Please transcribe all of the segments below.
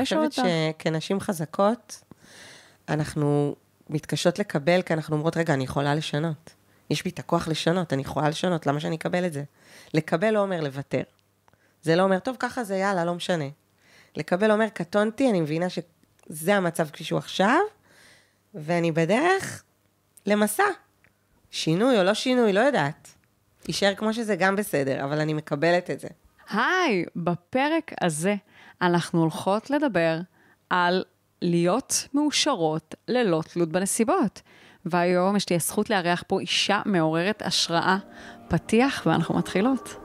רוצה לשאול אותך. אני חושבת שכנשים חזקות, אנחנו מתקשות לקבל, כי אנחנו אומרות, רגע, אני יכולה לשנות. יש בי את הכוח לשנות, אני יכולה לשנות, למה שאני אקבל את זה? לקבל לא אומר לוותר. זה לא אומר, טוב, ככה זה, יאללה, לא משנה. לקבל אומר, קטונתי, אני מבינה שזה המצב כפי שהוא עכשיו, ואני בדרך למסע. שינוי או לא שינוי, לא יודעת. יישאר כמו שזה גם בסדר, אבל אני מקבלת את זה. היי, בפרק הזה אנחנו הולכות לדבר על להיות מאושרות ללא תלות בנסיבות. והיום יש לי הזכות לארח פה אישה מעוררת השראה. פתיח ואנחנו מתחילות.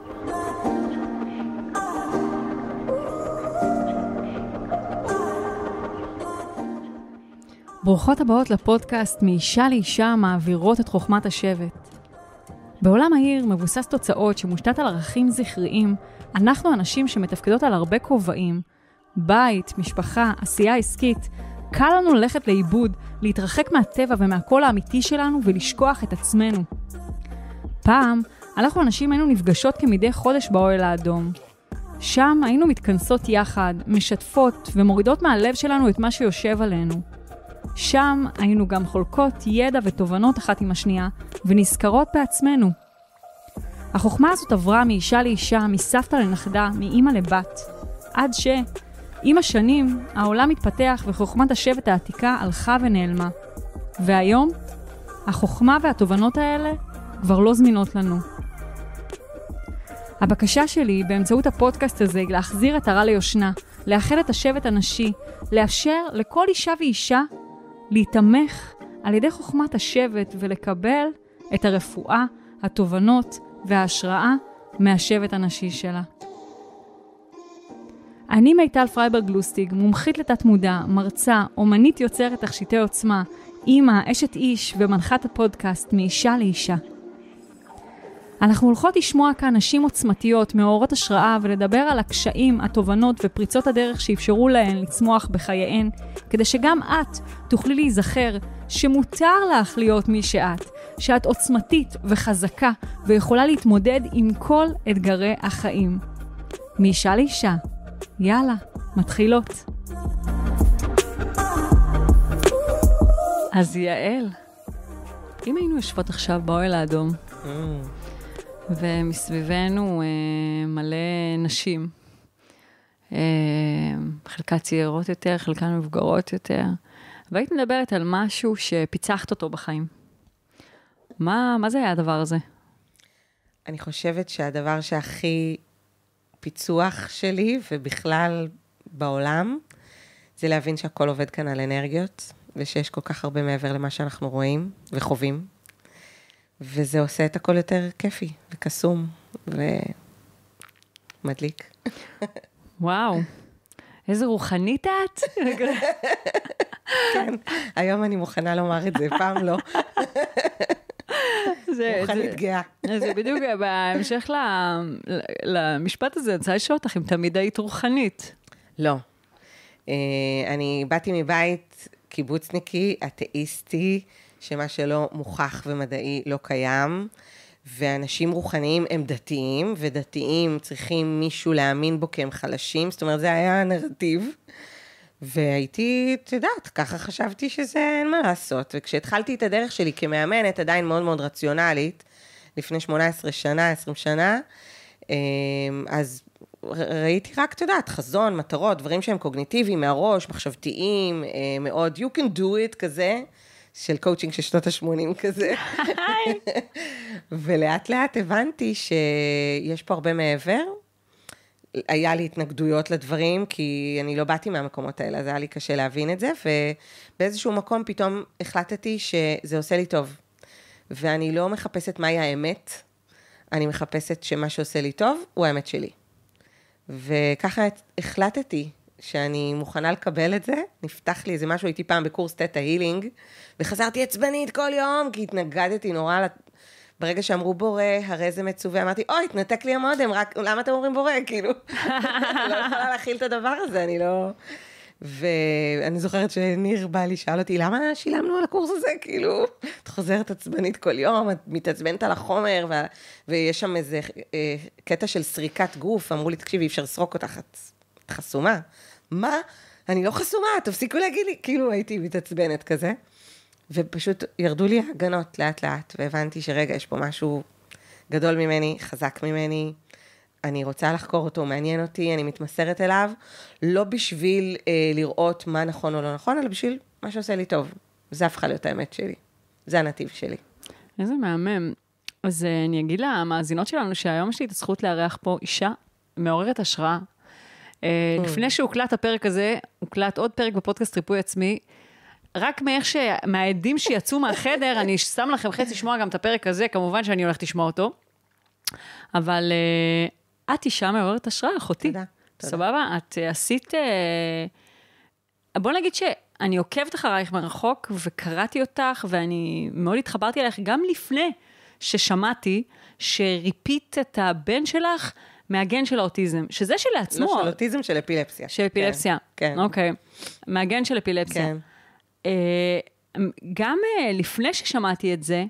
ברוכות הבאות לפודקאסט מאישה לאישה מעבירות את חוכמת השבט. בעולם העיר מבוסס תוצאות שמושתת על ערכים זכריים, אנחנו אנשים שמתפקדות על הרבה כובעים, בית, משפחה, עשייה עסקית, קל לנו ללכת לאיבוד, להתרחק מהטבע ומהקול האמיתי שלנו ולשכוח את עצמנו. פעם, אנחנו אנשים היינו נפגשות כמדי חודש באוהל האדום. שם היינו מתכנסות יחד, משתפות ומורידות מהלב שלנו את מה שיושב עלינו. שם היינו גם חולקות ידע ותובנות אחת עם השנייה, ונזכרות בעצמנו. החוכמה הזאת עברה מאישה לאישה, מסבתא לנכדה, מאימא לבת, עד ש... עם השנים, העולם התפתח וחוכמת השבט העתיקה הלכה ונעלמה. והיום, החוכמה והתובנות האלה כבר לא זמינות לנו. הבקשה שלי באמצעות הפודקאסט הזה היא להחזיר את הרע ליושנה, לאחד את השבט הנשי, לאפשר לכל אישה ואישה להיתמך על ידי חוכמת השבט ולקבל את הרפואה, התובנות וההשראה מהשבט הנשי שלה. אני מיטל פרייברג לוסטיג, מומחית לתת מודע, מרצה, אומנית יוצרת תכשיטי עוצמה, אימא, אשת איש ומנחת הפודקאסט מאישה לאישה. אנחנו הולכות לשמוע כאן נשים עוצמתיות, מאורות השראה, ולדבר על הקשיים, התובנות ופריצות הדרך שאפשרו להן לצמוח בחייהן, כדי שגם את תוכלי להיזכר שמותר לך להיות מי שאת, שאת עוצמתית וחזקה ויכולה להתמודד עם כל אתגרי החיים. מאישה לאישה. יאללה, מתחילות. אז יעל, אם היינו יושבות עכשיו באוהל האדום, mm. ומסביבנו אה, מלא נשים, אה, חלקן צעירות יותר, חלקן מבוגרות יותר, והיית מדברת על משהו שפיצחת אותו בחיים. מה, מה זה היה הדבר הזה? אני חושבת שהדבר שהכי פיצוח שלי, ובכלל בעולם, זה להבין שהכל עובד כאן על אנרגיות, ושיש כל כך הרבה מעבר למה שאנחנו רואים וחווים. וזה עושה את הכל יותר כיפי וקסום ומדליק. וואו, איזה רוחנית את? כן, היום אני מוכנה לומר את זה, פעם לא. זה, רוחנית גאה. זה בדיוק, בהמשך למשפט הזה, אני רוצה לשאול אותך אם תמיד היית רוחנית. לא. אה, אני באתי מבית קיבוצניקי, אתאיסטי, שמה שלא מוכח ומדעי לא קיים, ואנשים רוחניים הם דתיים, ודתיים צריכים מישהו להאמין בו כי הם חלשים, זאת אומרת, זה היה הנרטיב. והייתי, את יודעת, ככה חשבתי שזה אין מה לעשות. וכשהתחלתי את הדרך שלי כמאמנת, עדיין מאוד מאוד רציונלית, לפני 18 שנה, 20 שנה, אמ, אז ראיתי רק, את יודעת, חזון, מטרות, דברים שהם קוגניטיביים, מהראש, מחשבתיים, אה, מאוד you can do it כזה. של קואוצ'ינג של שנות ה-80 כזה. ולאט לאט הבנתי שיש פה הרבה מעבר. היה לי התנגדויות לדברים, כי אני לא באתי מהמקומות האלה, אז היה לי קשה להבין את זה, ובאיזשהו מקום פתאום החלטתי שזה עושה לי טוב. ואני לא מחפשת מהי האמת, אני מחפשת שמה שעושה לי טוב הוא האמת שלי. וככה החלטתי שאני מוכנה לקבל את זה, נפתח לי איזה משהו, הייתי פעם בקורס תטא הילינג, וחזרתי עצבנית כל יום, כי התנגדתי נורא, ברגע שאמרו בורא, הרי זה מצווה, אמרתי, אוי, התנתק לי המודם, רק, למה אתם אומרים בורא? כאילו, לא יכולה להכיל את הדבר הזה, אני לא... ואני זוכרת שניר בא לי, שאל אותי, למה שילמנו על הקורס הזה? כאילו, את חוזרת עצבנית כל יום, את מתעצבנת על החומר, ו... ויש שם איזה אה, קטע של סריקת גוף, אמרו לי, תקשיבי, אי אפשר לסרוק אותך, את חסומה. מה? אני לא חסומה, תפסיקו להגיד לי, כאילו הייתי מתעצבנת כזה. ופשוט ירדו לי ההגנות לאט-לאט, והבנתי שרגע, יש פה משהו גדול ממני, חזק ממני, אני רוצה לחקור אותו, מעניין אותי, אני מתמסרת אליו, לא בשביל אה, לראות מה נכון או לא נכון, אלא בשביל מה שעושה לי טוב. זה הפכה להיות האמת שלי. זה הנתיב שלי. איזה מהמם. אז אה, אני אגיד למאזינות שלנו שהיום יש לי את הזכות לארח פה אישה מעוררת השראה. אה, Mm. לפני שהוקלט הפרק הזה, הוקלט עוד פרק בפודקאסט ריפוי עצמי. רק מאיך ש... מהעדים שיצאו מהחדר, אני שם לכם חץ לשמוע גם את הפרק הזה, כמובן שאני הולכת לשמוע אותו. אבל אה, את אישה מעוררת השראה, אחותי. תודה. סבבה? את אה, עשית... אה, בוא נגיד שאני עוקבת אחרייך מרחוק, וקראתי אותך, ואני מאוד התחברתי אלייך גם לפני ששמעתי שריפית את הבן שלך מהגן של האוטיזם, שזה שלעצמו... לא של אוטיזם, של אפילפסיה. של אפילפסיה. כן. אוקיי. מהגן של אפילפסיה. כן. אה, גם אה, לפני ששמעתי את זה,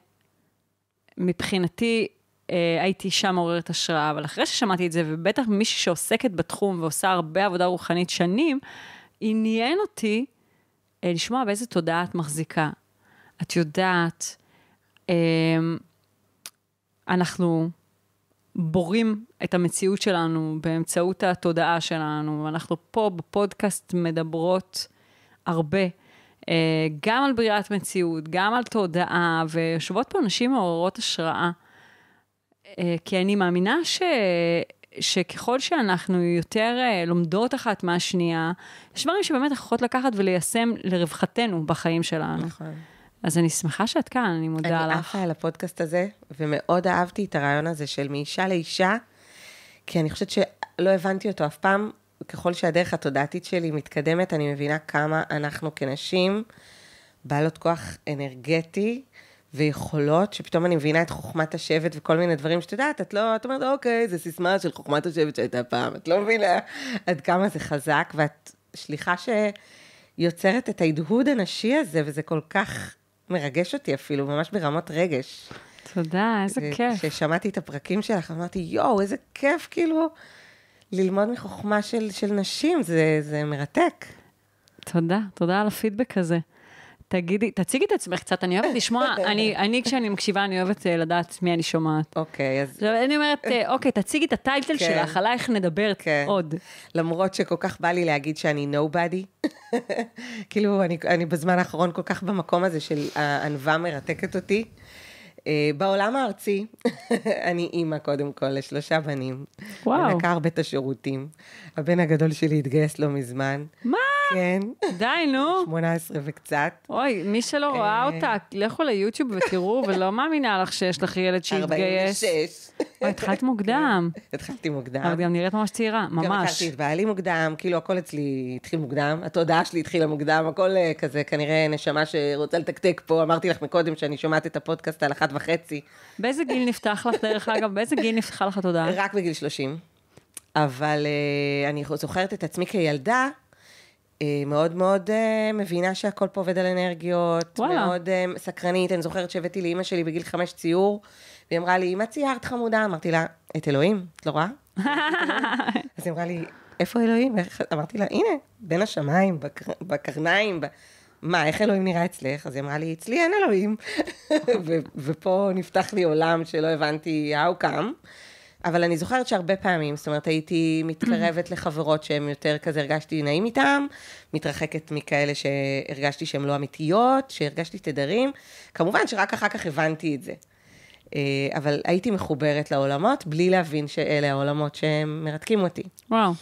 מבחינתי אה, הייתי אישה מעוררת השראה, אבל אחרי ששמעתי את זה, ובטח מישהי שעוסקת בתחום ועושה הרבה עבודה רוחנית שנים, עניין אותי לשמוע באיזה תודעה את מחזיקה. את יודעת, אנחנו בורים את המציאות שלנו באמצעות התודעה שלנו, ואנחנו פה בפודקאסט מדברות הרבה, גם על בריאת מציאות, גם על תודעה, ויושבות פה נשים מעוררות השראה. אה, כי אני מאמינה ש... שככל שאנחנו יותר אה, לומדות אחת מהשנייה, יש דברים שבאמת אנחנו יכולות לקחת וליישם לרווחתנו בחיים שלנו. נכון. אז אני שמחה שאת כאן, אני מודה אני לך. עפה על הפודקאסט הזה, ומאוד אהבתי את הרעיון הזה של מאישה לאישה, כי אני חושבת שלא הבנתי אותו אף פעם. ככל שהדרך התודעתית שלי מתקדמת, אני מבינה כמה אנחנו כנשים בעלות כוח אנרגטי ויכולות, שפתאום אני מבינה את חוכמת השבט וכל מיני דברים שאת יודעת, את לא, את אומרת, אוקיי, זו סיסמה של חוכמת השבט שהייתה פעם, את לא מבינה עד כמה זה חזק, ואת שליחה שיוצרת את ההדהוד הנשי הזה, וזה כל כך מרגש אותי אפילו, ממש ברמות רגש. תודה, איזה כיף. כששמעתי את הפרקים שלך, אמרתי, יואו, איזה כיף, כאילו, ללמוד מחוכמה של, של נשים, זה, זה מרתק. תודה, תודה על הפידבק הזה. תגידי, תציגי את עצמך קצת, אני אוהבת לשמוע, אני, אני כשאני מקשיבה, אני אוהבת אה, לדעת מי אני שומעת. אוקיי, אז עכשיו, אני אומרת, אה, אוקיי, תציגי את הטייטל כן. שלך, עלייך נדבר כן. עוד. למרות שכל כך בא לי להגיד שאני nobody, כאילו, אני, אני בזמן האחרון כל כך במקום הזה של הענווה מרתקת אותי. אה, בעולם הארצי, אני אימא קודם כל לשלושה בנים. וואו. מנקה הרבה את השירותים. הבן הגדול שלי התגייס לא מזמן. מה? כן, די, נו. 18 וקצת. אוי, מי שלא רואה אה. אותה, לכו ליוטיוב ותראו, ולא מאמינה לך שיש לך ילד שהתגייס. 46. אוי, התחלת מוקדם. התחלתי מוקדם. אבל גם נראית ממש צעירה, גם ממש. הכרתי את בעלי מוקדם, כאילו הכל אצלי התחיל מוקדם, התודעה שלי התחילה מוקדם, הכל אה, כזה כנראה נשמה שרוצה לתקתק פה, אמרתי לך מקודם שאני שומעת את הפודקאסט על אחת וחצי, באיזה גיל נפתח לך, דרך אגב, באיזה גיל נפתחה לך התודעה? רק בגיל 30, אבל אה, אני זוכרת את עצמי כילדה, מאוד מאוד אה, מבינה שהכל פה עובד על אנרגיות, וואלה. מאוד אה, סקרנית, אני זוכרת שהבאתי לאימא שלי בגיל חמש ציור, והיא אמרה לי, מה ציירת חמודה? אמרתי לה, את אלוהים, את לא רואה? אז היא אמרה לי, איפה אלוהים? אמרתי לה, הנה, בין השמיים, בקר... בקרניים, ב... מה, איך אלוהים נראה אצלך? אז היא אמרה לי, אצלי אין אלוהים. ופה נפתח לי עולם שלא הבנתי how come. אבל אני זוכרת שהרבה פעמים, זאת אומרת, הייתי מתקרבת לחברות שהן יותר כזה, הרגשתי נעים איתן, מתרחקת מכאלה שהרגשתי שהן לא אמיתיות, שהרגשתי תדרים. כמובן שרק אחר כך הבנתי את זה. אה, אבל הייתי מחוברת לעולמות, בלי להבין שאלה העולמות שהם מרתקים אותי. וואו.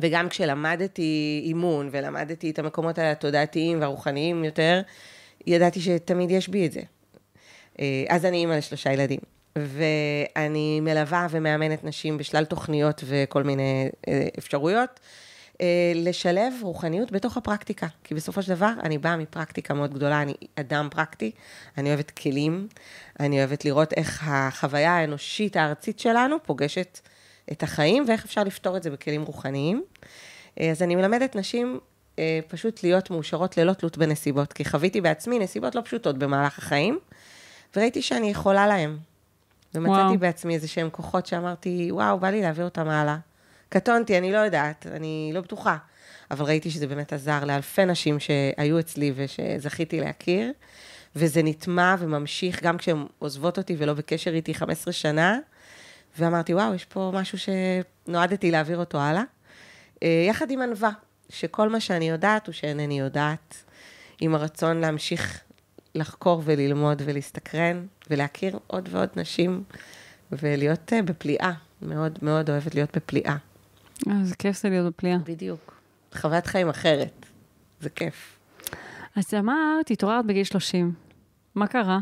וגם כשלמדתי אימון ולמדתי את המקומות התודעתיים והרוחניים יותר, ידעתי שתמיד יש בי את זה. אה, אז אני אימא לשלושה ילדים, ואני מלווה ומאמנת נשים בשלל תוכניות וכל מיני אה, אפשרויות. אה, לשלב רוחניות בתוך הפרקטיקה, כי בסופו של דבר אני באה מפרקטיקה מאוד גדולה, אני אדם פרקטי, אני אוהבת כלים, אני אוהבת לראות איך החוויה האנושית הארצית שלנו פוגשת את החיים ואיך אפשר לפתור את זה בכלים רוחניים. אה, אז אני מלמדת נשים פשוט להיות מאושרות ללא תלות בנסיבות, כי חוויתי בעצמי נסיבות לא פשוטות במהלך החיים, וראיתי שאני יכולה להם. ומצאתי וואו. בעצמי איזה שהם כוחות שאמרתי, וואו, בא לי להעביר אותם הלאה. קטונתי, אני לא יודעת, אני לא בטוחה. אבל ראיתי שזה באמת עזר לאלפי נשים שהיו אצלי ושזכיתי להכיר, וזה נטמע וממשיך גם כשהן עוזבות אותי ולא בקשר איתי 15 שנה, ואמרתי, וואו, יש פה משהו שנועדתי להעביר אותו הלאה. אה, יחד עם ענווה, שכל מה שאני יודעת הוא שאינני יודעת, עם הרצון להמשיך לחקור וללמוד ולהסתקרן, ולהכיר עוד ועוד נשים, ולהיות אה, בפליאה. מאוד מאוד אוהבת להיות בפליאה. איזה אה, כיף זה להיות בפליאה. בדיוק. חוויית חיים אחרת. זה כיף. אז אמרת, התעוררת בגיל 30. מה קרה?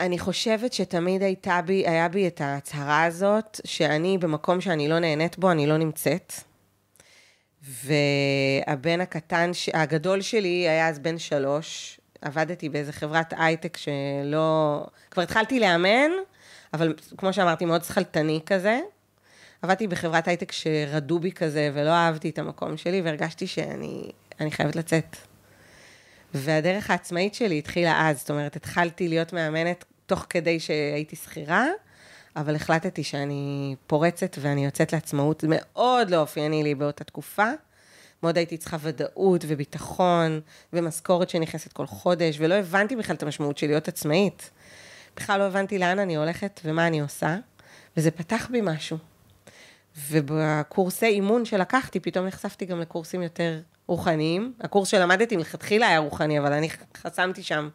אני חושבת שתמיד הייתה בי, היה בי את ההצהרה הזאת, שאני במקום שאני לא נהנית בו, אני לא נמצאת. והבן הקטן, הגדול שלי היה אז בן שלוש, עבדתי באיזה חברת הייטק שלא... כבר התחלתי לאמן, אבל כמו שאמרתי, מאוד שכלתני כזה. עבדתי בחברת הייטק שרדו בי כזה, ולא אהבתי את המקום שלי, והרגשתי שאני חייבת לצאת. והדרך העצמאית שלי התחילה אז, זאת אומרת, התחלתי להיות מאמנת תוך כדי שהייתי שכירה, אבל החלטתי שאני פורצת ואני יוצאת לעצמאות. מאוד לא אופייני לי באותה תקופה. מאוד הייתי צריכה ודאות וביטחון ומשכורת שנכנסת כל חודש, ולא הבנתי בכלל את המשמעות של להיות עצמאית. בכלל לא הבנתי לאן אני הולכת ומה אני עושה, וזה פתח בי משהו. ובקורסי אימון שלקחתי, פתאום נחשפתי גם לקורסים יותר רוחניים. הקורס שלמדתי מלכתחילה היה רוחני, אבל אני חסמתי שם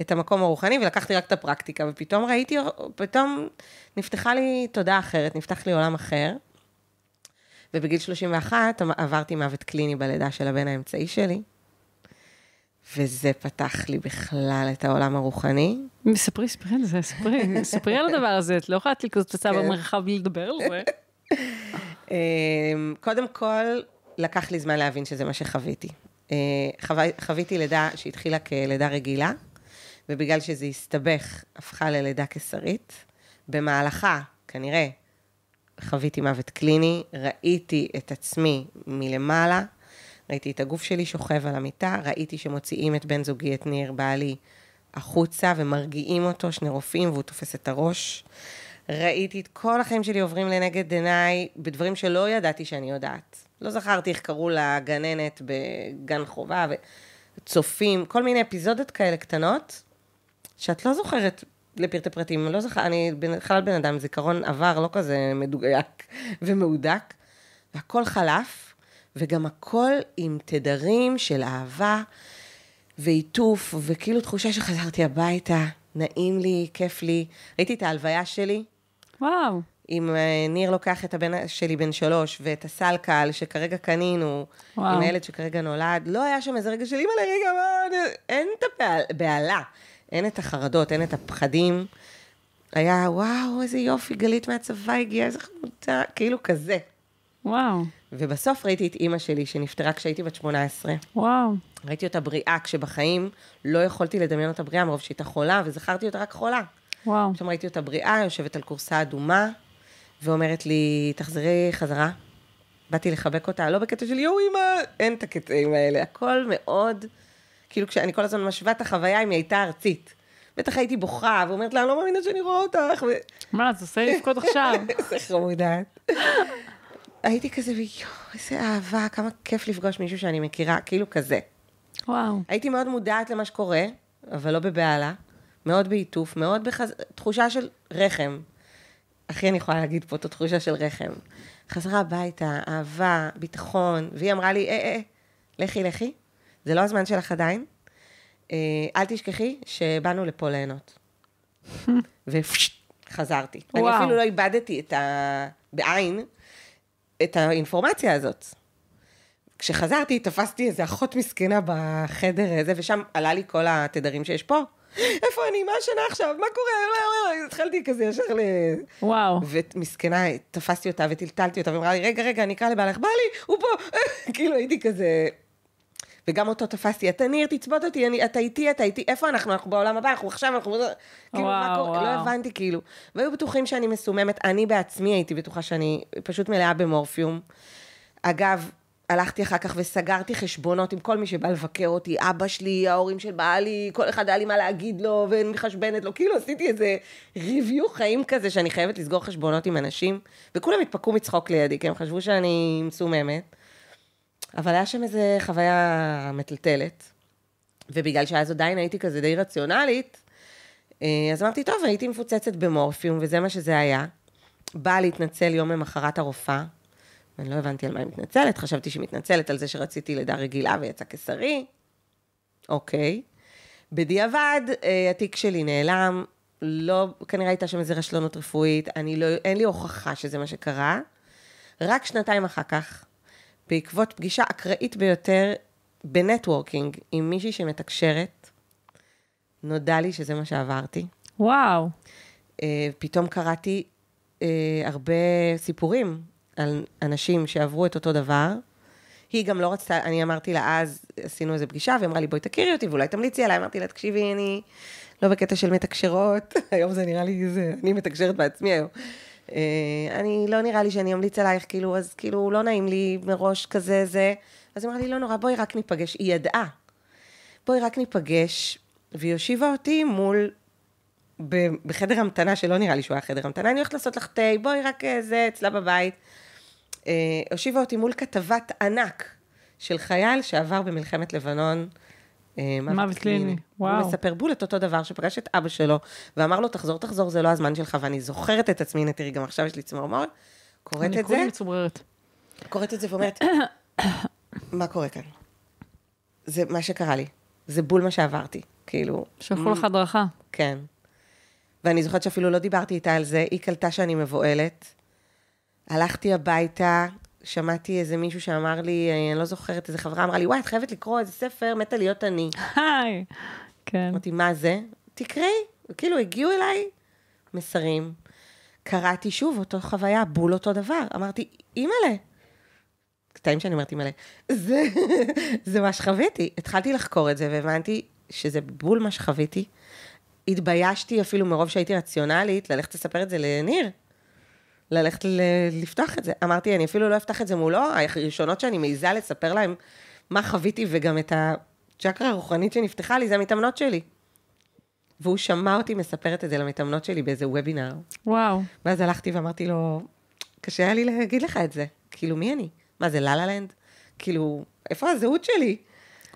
את המקום הרוחני ולקחתי רק את הפרקטיקה, ופתאום ראיתי, פתאום נפתחה לי תודעה אחרת, נפתח לי עולם אחר. ובגיל 31 עברתי מוות קליני בלידה של הבן האמצעי שלי, וזה פתח לי בכלל את העולם הרוחני. ספרי, ספרי על זה, ספרי, ספרי על הדבר הזה, את לא יכולה להתקצוצה כן. במרחב בלי לדבר על זה. אמ, קודם כל, לקח לי זמן להבין שזה מה שחוויתי. אה, חוויתי לידה שהתחילה כלידה רגילה, ובגלל שזה הסתבך, הפכה ללידה קיסרית. במהלכה, כנראה, חוויתי מוות קליני, ראיתי את עצמי מלמעלה, ראיתי את הגוף שלי שוכב על המיטה, ראיתי שמוציאים את בן זוגי, את ניר, בעלי, החוצה ומרגיעים אותו, שני רופאים, והוא תופס את הראש. ראיתי את כל החיים שלי עוברים לנגד עיניי בדברים שלא ידעתי שאני יודעת. לא זכרתי איך קראו לגננת בגן חובה, וצופים, כל מיני אפיזודות כאלה קטנות, שאת לא זוכרת לפרטי פרטים, לא זוכר, אני בכלל בן אדם, זיכרון עבר לא כזה מדויק ומהודק, והכל חלף, וגם הכל עם תדרים של אהבה ועיטוף, וכאילו תחושה שחזרתי הביתה, נעים לי, כיף לי. ראיתי את ההלוויה שלי. וואו. אם אה, ניר לוקח את הבן שלי בן שלוש, ואת הסלקל שכרגע קנינו, וואו. עם הילד שכרגע נולד, לא היה שם איזה רגע של אימא לרגע, אין את הבהלה. אין את החרדות, אין את הפחדים. היה, וואו, איזה יופי, גלית מהצבא הגיעה, איזה חמודה, כאילו כזה. וואו. ובסוף ראיתי את אימא שלי, שנפטרה כשהייתי בת 18. וואו. ראיתי אותה בריאה, כשבחיים לא יכולתי לדמיין אותה בריאה, מרוב שהייתה חולה, וזכרתי אותה רק חולה. וואו. פתאום ראיתי אותה בריאה, יושבת על כורסה אדומה, ואומרת לי, תחזרי חזרה. באתי לחבק אותה, לא בקטע של יואו, אמא, אין את הקטעים האלה, הכל מאוד... כאילו, כשאני כל הזמן משווה את החוויה אם היא הייתה ארצית. בטח הייתי בוכה, ואומרת לה, אני לא מאמינה שאני רואה אותך. מה, אז עושה לבכות עכשיו. איזה חמודעת. הייתי כזה, ויואו, איזה אהבה, כמה כיף לפגוש מישהו שאני מכירה, כאילו כזה. וואו. הייתי מאוד מודעת למה שקורה, אבל לא בבהלה, מאוד בעיטוף, מאוד בתחושה של רחם. הכי אני יכולה להגיד פה את התחושה של רחם. חזרה הביתה, אהבה, ביטחון, והיא אמרה לי, אה, אה, לכי, לכי, זה לא הזמן שלך עדיין. אה, אל תשכחי שבאנו לפה ליהנות. וחזרתי. אני אפילו לא איבדתי את ה... בעין את האינפורמציה הזאת. כשחזרתי, תפסתי איזה אחות מסכנה בחדר הזה, ושם עלה לי כל התדרים שיש פה. איפה אני? מה השנה עכשיו? מה קורה? התחלתי כזה ישר ל... וואו. ומסכנה, תפסתי אותה וטלטלתי אותה, ואמרה לי, רגע, רגע, אני אקרא לבעלך, בא לי, הוא פה. כאילו הייתי כזה... וגם אותו תפסתי, אתה ניר, תצבות אותי, אני, אתה איתי, אתה איתי, איפה אנחנו? אנחנו בעולם הבא, אנחנו עכשיו, אנחנו... וואו, כאילו, מה קורה? לא הבנתי, כאילו. והיו בטוחים שאני מסוממת, אני בעצמי הייתי בטוחה שאני פשוט מלאה במורפיום. אגב, הלכתי אחר כך וסגרתי חשבונות עם כל מי שבא לבקר אותי, אבא שלי, ההורים של בעלי, כל אחד היה לי מה להגיד לו, ואני מחשבנת לו, כאילו עשיתי איזה ריוויו חיים כזה, שאני חייבת לסגור חשבונות עם אנשים, וכולם התפקעו מצחוק לידי, כי הם חשבו שאני מסוממת. אבל היה שם איזו חוויה מטלטלת, ובגלל שאז עדיין הייתי כזה די רציונלית, אה, אז אמרתי, טוב, הייתי מפוצצת במורפיום, וזה מה שזה היה. באה להתנצל יום למחרת הרופאה, ואני לא הבנתי על מה היא מתנצלת, חשבתי שהיא מתנצלת על זה שרציתי לידה רגילה ויצא קיסרי. אוקיי. בדיעבד, אה, התיק שלי נעלם, לא, כנראה הייתה שם איזו רשלנות רפואית, אני לא, אין לי הוכחה שזה מה שקרה. רק שנתיים אחר כך, בעקבות פגישה אקראית ביותר בנטוורקינג עם מישהי שמתקשרת, נודע לי שזה מה שעברתי. וואו. אה, פתאום קראתי אה, הרבה סיפורים על אנשים שעברו את אותו דבר. היא גם לא רצתה, אני אמרתי לה אז, עשינו איזו פגישה, והיא אמרה לי, בואי תכירי אותי, ואולי תמליצי עליי. אמרתי לה, תקשיבי, אני לא בקטע של מתקשרות, היום זה נראה לי, זה, אני מתקשרת בעצמי היום. אה, אני, לא נראה לי שאני אמליץ עלייך, כאילו, אז כאילו, לא נעים לי מראש כזה, זה. אז היא אמרה לי, לא נורא, בואי רק ניפגש. היא ידעה. בואי רק ניפגש, והיא הושיבה אותי מול, בחדר המתנה, שלא נראה לי שהוא היה חדר המתנה, אני הולכת לעשות לך תה, בואי רק אה, זה, אצלה בבית. אה, הושיבה אותי מול כתבת ענק של חייל שעבר במלחמת לבנון. אה, מוות קליני, וואו. הוא מספר בול את אותו דבר, שפגש את אבא שלו, ואמר לו, תחזור, תחזור, זה לא הזמן שלך, ואני זוכרת את עצמי, הנה תראי, גם עכשיו יש לי צמרמורת, קוראת אני את זה, כולי מצובררת. קוראת את זה ואומרת, מה קורה כאן? זה מה שקרה לי, זה בול מה שעברתי, כאילו. שלחו לך הדרכה. כן. ואני זוכרת שאפילו לא דיברתי איתה על זה, היא קלטה שאני מבוהלת. הלכתי הביתה, שמעתי איזה מישהו שאמר לי, אני לא זוכרת, איזה חברה אמרה לי, וואי, את חייבת לקרוא איזה ספר, מתה להיות אני. היי. כן. אמרתי, מה זה? תקראי. כאילו, הגיעו אליי מסרים. קראתי שוב אותו חוויה, בול אותו דבר. אמרתי, אימא'לה. קטעים שאני אומרת אימא'לה. זה, זה מה שחוויתי. התחלתי לחקור את זה והבנתי שזה בול מה שחוויתי. התביישתי אפילו מרוב שהייתי רציונלית, ללכת לספר את זה לניר. ללכת ל- לפתוח את זה. אמרתי, אני אפילו לא אפתח את זה מולו, הראשונות שאני מעיזה לספר להם מה חוויתי וגם את הצ'קרה הרוחנית שנפתחה לי, זה המתאמנות שלי. והוא שמע אותי מספרת את זה למתאמנות שלי באיזה וובינר. וואו. ואז הלכתי ואמרתי לו, קשה היה לי להגיד לך את זה. כאילו, מי אני? מה זה, לה לה לנד? כאילו, איפה הזהות שלי?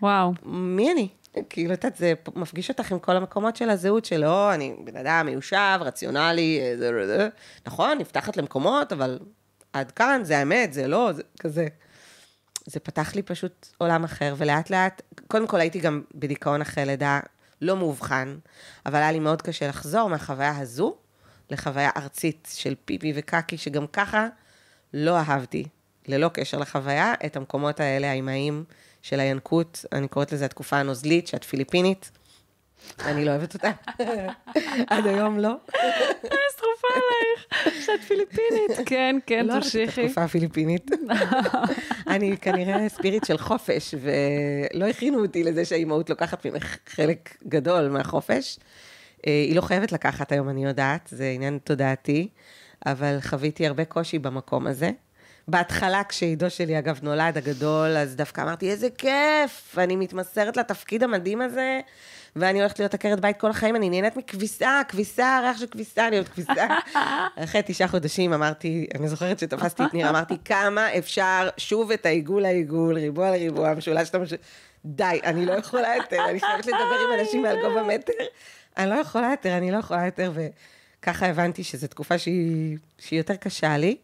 וואו. מי אני? כאילו, את יודעת, זה מפגיש אותך עם כל המקומות של הזהות שלו, אני בן אדם מיושב, רציונלי, אה, זה, זה, זה. נכון, נפתחת למקומות, אבל עד כאן, זה האמת, זה לא, זה כזה. זה פתח לי פשוט עולם אחר, ולאט לאט, קודם כל הייתי גם בדיכאון אחרי לידה, לא מאובחן, אבל היה לי מאוד קשה לחזור מהחוויה הזו לחוויה ארצית של פיפי וקקי, שגם ככה לא אהבתי, ללא קשר לחוויה, את המקומות האלה, האימהיים של הינקות, אני קוראת לזה התקופה הנוזלית, שאת פיליפינית. אני לא אוהבת אותה. עד היום לא. שרופה עלייך, שאת פיליפינית. כן, כן, לא אוהבת את תמשיכי. התקופה הפיליפינית. אני כנראה ספיריט של חופש, ולא הכינו אותי לזה שהאימהות לוקחת ממך חלק גדול מהחופש. אה, היא לא חייבת לקחת היום, אני יודעת, זה עניין תודעתי, אבל חוויתי הרבה קושי במקום הזה. בהתחלה, כשעידו שלי, אגב, נולד הגדול, אז דווקא אמרתי, איזה כיף, אני מתמסרת לתפקיד המדהים הזה, ואני הולכת להיות עקרת בית כל החיים, אני נהנית מכביסה, כביסה, ריח של כביסה, אני אוהבת כביסה. אחרי תשעה חודשים אמרתי, אני זוכרת שתפסתי את ניר, אמרתי, כמה אפשר שוב את העיגול לעיגול, ריבוע לריבוע, משולש למשולש, די, אני לא יכולה יותר, אני חייבת לדבר עם אנשים מעל גובה מטר, אני לא יכולה יותר, אני לא יכולה יותר, וככה הבנתי שזו תקופה שהיא, שהיא יותר קשה לי.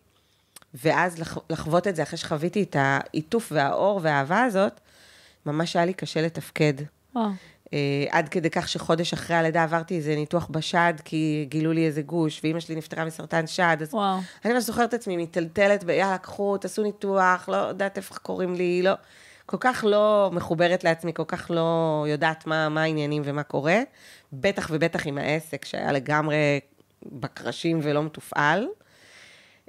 ואז לח- לחוות את זה, אחרי שחוויתי את העיטוף והאור והאהבה הזאת, ממש היה לי קשה לתפקד. וואו. אה, עד כדי כך שחודש אחרי הלידה עברתי איזה ניתוח בשד, כי גילו לי איזה גוש, ואימא שלי נפטרה מסרטן שד, אז וואו. אני ממש זוכרת את עצמי מיטלטלת, ב- יאללה, קחו, תעשו ניתוח, לא יודעת איפה קוראים לי, לא, כל כך לא מחוברת לעצמי, כל כך לא יודעת מה, מה העניינים ומה קורה, בטח ובטח עם העסק שהיה לגמרי בקרשים ולא מתופעל.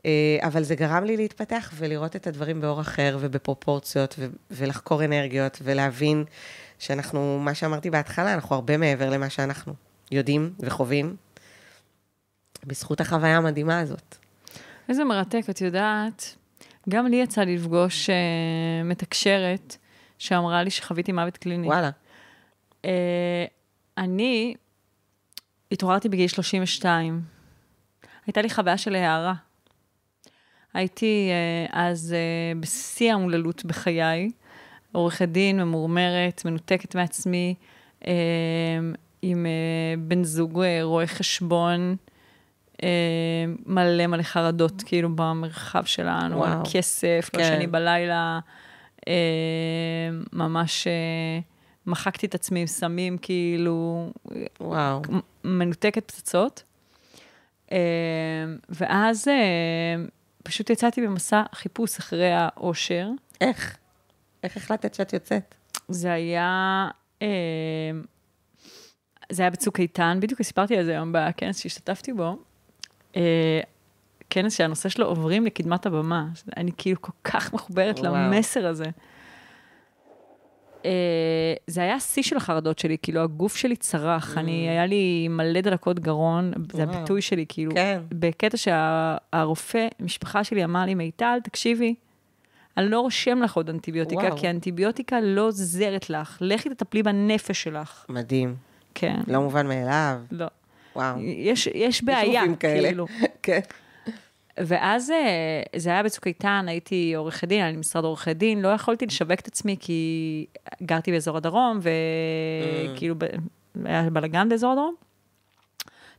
אה, אבל זה גרם לי להתפתח ולראות את הדברים באור אחר ובפרופורציות ו- ולחקור אנרגיות ולהבין שאנחנו, מה שאמרתי בהתחלה, אנחנו הרבה מעבר למה שאנחנו יודעים וחווים, בזכות החוויה המדהימה הזאת. איזה מרתק, את יודעת, גם לי יצא לי לפגוש uh, מתקשרת שאמרה לי שחוויתי מוות קליני. וואלה. Uh, אני התעוררתי בגיל 32. הייתה לי חוויה של הערה. הייתי uh, אז uh, בשיא האומללות בחיי, עורכת דין, ממורמרת, מנותקת מעצמי, uh, עם בן זוג רואה חשבון, מלא מלא חרדות, כאילו, במרחב שלנו, וואו. כסף, כל כן. שני בלילה, ממש מחקתי את עצמי עם סמים, כאילו, וואו. מנותקת פצצות. אה, ואז אה, פשוט יצאתי במסע חיפוש אחרי האושר. איך? איך החלטת שאת יוצאת? זה היה, אה, זה היה בצוק איתן, בדיוק סיפרתי על זה היום בכנס שהשתתפתי בו. אה, כנס שהנושא שלו עוברים לקדמת הבמה. אני כאילו כל כך מחוברת וואו. למסר הזה. אה, זה היה השיא של החרדות שלי, כאילו הגוף שלי צרח, אני, היה לי מלא דלקות גרון, זה וואו. הביטוי שלי, כאילו, כן. בקטע שהרופא, משפחה שלי אמר לי, מיטל, תקשיבי, אני לא רושם לך עוד אנטיביוטיקה, וואו. כי האנטיביוטיקה לא עוזרת לך, לכי תטפלי בנפש שלך. מדהים. כן, לא מובן מאליו. לא. וואו. יש, יש בעיה, כאלה. כאילו. כן. ואז אה, זה היה בצוק איתן, הייתי עורכת דין, היה לי משרד עורכי דין, לא יכולתי לשווק את עצמי כי גרתי באזור הדרום, וכאילו ב- היה בלאגן באזור הדרום.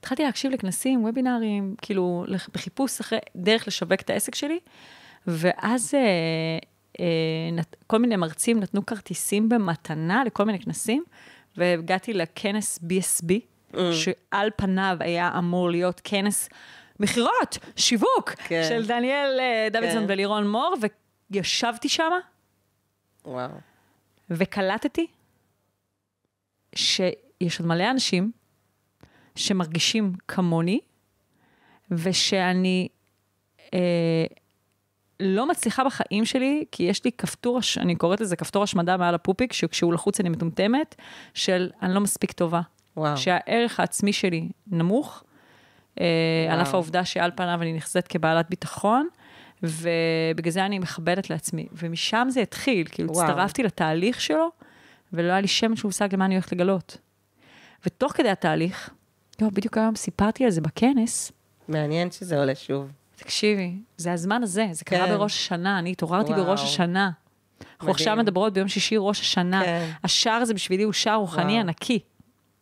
התחלתי להקשיב לכנסים, וובינארים, כאילו בחיפוש אחרי דרך לשווק את העסק שלי, ואז אה, אה, נת, כל מיני מרצים נתנו כרטיסים במתנה לכל מיני כנסים, והגעתי לכנס BSB, שעל פניו היה אמור להיות כנס מכירות, שיווק, כן. של דניאל אה, דוידסון כן. ולירון מור, וישבתי שם וואו. וקלטתי שיש עוד מלא אנשים שמרגישים כמוני, ושאני אה, לא מצליחה בחיים שלי, כי יש לי כפתור, אני קוראת לזה כפתור השמדה מעל הפופיק, שכשהוא לחוץ אני מטומטמת, של אני לא מספיק טובה. וואו. שהערך העצמי שלי נמוך, על וואו. אף העובדה שעל פניו אני נחזית כבעלת ביטחון, ובגלל זה אני מכבדת לעצמי. ומשם זה התחיל, כאילו וואו. הצטרפתי לתהליך שלו, ולא היה לי שמץ של מושג למה אני הולכת לגלות. ותוך כדי התהליך, לא, בדיוק היום סיפרתי על זה בכנס, מעניין שזה עולה שוב. תקשיבי, זה הזמן הזה, זה קרה כן. בראש השנה, אני התעוררתי וואו. בראש השנה. אנחנו. עכשיו מדברות ביום שישי ראש השנה. כן. השער הזה בשבילי הוא שער רוחני וואו. ענקי.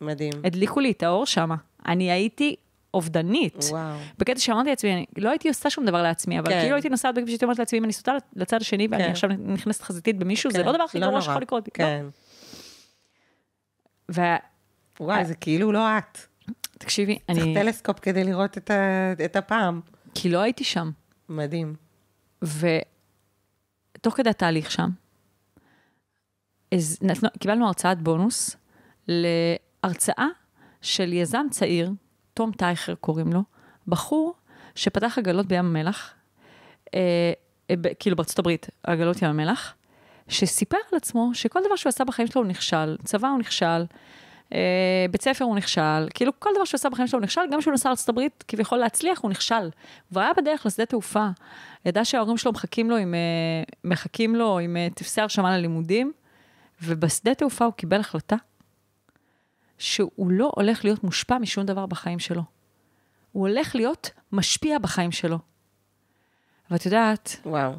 מדהים. הדליקו לי את האור שם. אני הייתי אובדנית. וואו. בקטע שאמרתי לעצמי, אני לא הייתי עושה שום דבר לעצמי, אבל כן. כאילו הייתי נוסעת בכביש, הייתי אומרת לעצמי, אם אני סוטה לצד השני ואני כן. עכשיו נכנסת חזיתית במישהו, זה כן. לא הדבר הכי לא גרוע. שיכול לקרות. כן. ותקשיבי, וואי, זה כאילו לא את. צריך אני, טלסקופ כדי לראות את ה- את הפעם. כי לא הייתי שם. מדהים. ותוך כדי התהליך שם, אז נתנו, קיבלנו הרצאת בונוס להרצאה של יזם צעיר, תום טייכר קוראים לו, בחור שפתח עגלות בים המלח, אה, אה, ב- כאילו בארצות הברית, עגלות ים המלח, שסיפר על עצמו שכל דבר שהוא עשה בחיים שלו הוא נכשל, צבא הוא נכשל, אה, בית ספר הוא נכשל, כאילו כל דבר שהוא עשה בחיים שלו הוא נכשל, גם כשהוא נסע לארצות הברית כביכול להצליח, הוא נכשל. הוא היה בדרך לשדה תעופה, ידע שההורים שלו מחכים לו עם, אה, מחכים לו עם אה, טפסי הרשמה ללימודים, ובשדה תעופה הוא קיבל החלטה שהוא לא הולך להיות מושפע משום דבר בחיים שלו. הוא הולך להיות משפיע בחיים שלו. ואת יודעת, וואו.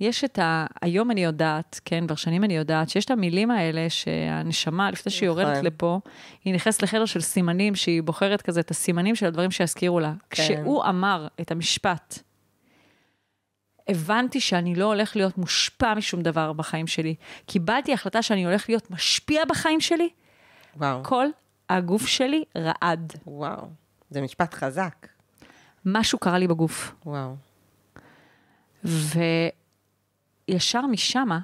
יש את ה... היום אני יודעת, כן, כבר שנים אני יודעת, שיש את המילים האלה שהנשמה, לפני שהיא נכון. יורדת לפה, היא נכנסת לחדר של סימנים, שהיא בוחרת כזה את הסימנים של הדברים שיזכירו לה. כן. כשהוא אמר את המשפט, הבנתי שאני לא הולך להיות מושפע משום דבר בחיים שלי. קיבלתי החלטה שאני הולך להיות משפיע בחיים שלי, וואו. כל הגוף שלי רעד. וואו. זה משפט חזק. משהו קרה לי בגוף. וואו. וישר משמה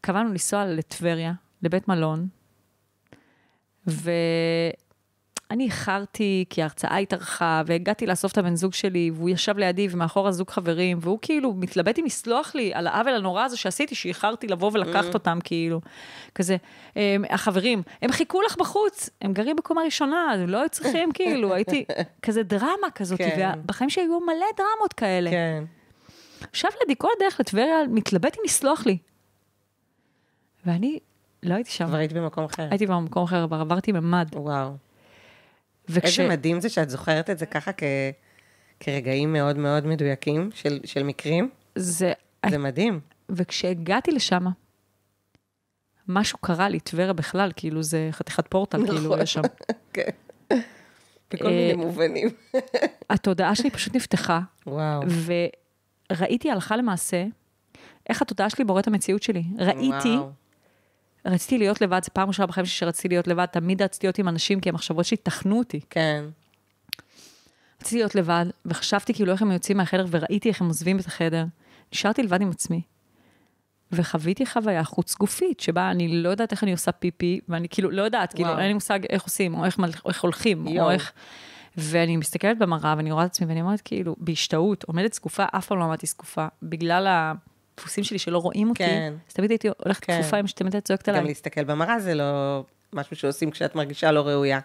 קבענו לנסוע לטבריה, לבית מלון, ואני איחרתי כי ההרצאה התארכה, והגעתי לאסוף את הבן זוג שלי, והוא ישב לידי ומאחורה זוג חברים, והוא כאילו מתלבט אם יסלוח לי על העוול הנורא הזה שעשיתי, שאיחרתי לבוא ולקחת אותם, כאילו. כזה, "הם, החברים, הם חיכו לך בחוץ, הם גרים בקומה ראשונה, הם לא היו צריכים, כאילו, הייתי, כזה דרמה כזאת, כן. ובחיים שלי היו מלא דרמות כאלה. כן. ישב לידי כל הדרך לטבריה, מתלבט אם יסלוח לי. ואני לא הייתי שם, כבר היית במקום אחר. הייתי במקום אחר, עברתי ממ"ד. וואו. וכש... איזה מדהים זה שאת זוכרת את זה ככה כ... כרגעים מאוד מאוד מדויקים של, של מקרים. זה... זה מדהים. וכשהגעתי לשם, משהו קרה לי, טבריה בכלל, כאילו זה חתיכת פורטל, נכון. כאילו יש שם. כן. בכל אה, מיני מובנים. התודעה שלי פשוט נפתחה, וואו. וראיתי הלכה למעשה איך התודעה שלי בוראת המציאות שלי. ראיתי, וואו. רציתי להיות לבד, זו פעם ראשונה בחיים שרציתי להיות לבד, תמיד רציתי להיות עם אנשים, כי המחשבות שלי טחנו אותי. כן. רציתי להיות לבד, וחשבתי כאילו איך הם יוצאים מהחדר, וראיתי איך הם עוזבים את החדר. נשארתי לבד עם עצמי. וחוויתי חוויה חוץ גופית, שבה אני לא יודעת איך אני עושה פיפי, ואני כאילו לא יודעת, כאילו וואו. אין לי מושג איך עושים, או איך, איך הולכים, יואו. או איך... ואני מסתכלת במראה, ואני רואה את עצמי, ואני אומרת, כאילו, בהשתאות, עומדת זקופה, אף פעם לא עמדתי זקופה, בגלל הדפוסים שלי שלא רואים אותי, כן. אז תמיד הייתי הולכת כן. כפופה עם שתמיד צועקת גם עליי. להסתכל במראה זה לא משהו שעושים כשאת מרגישה לא ראויה.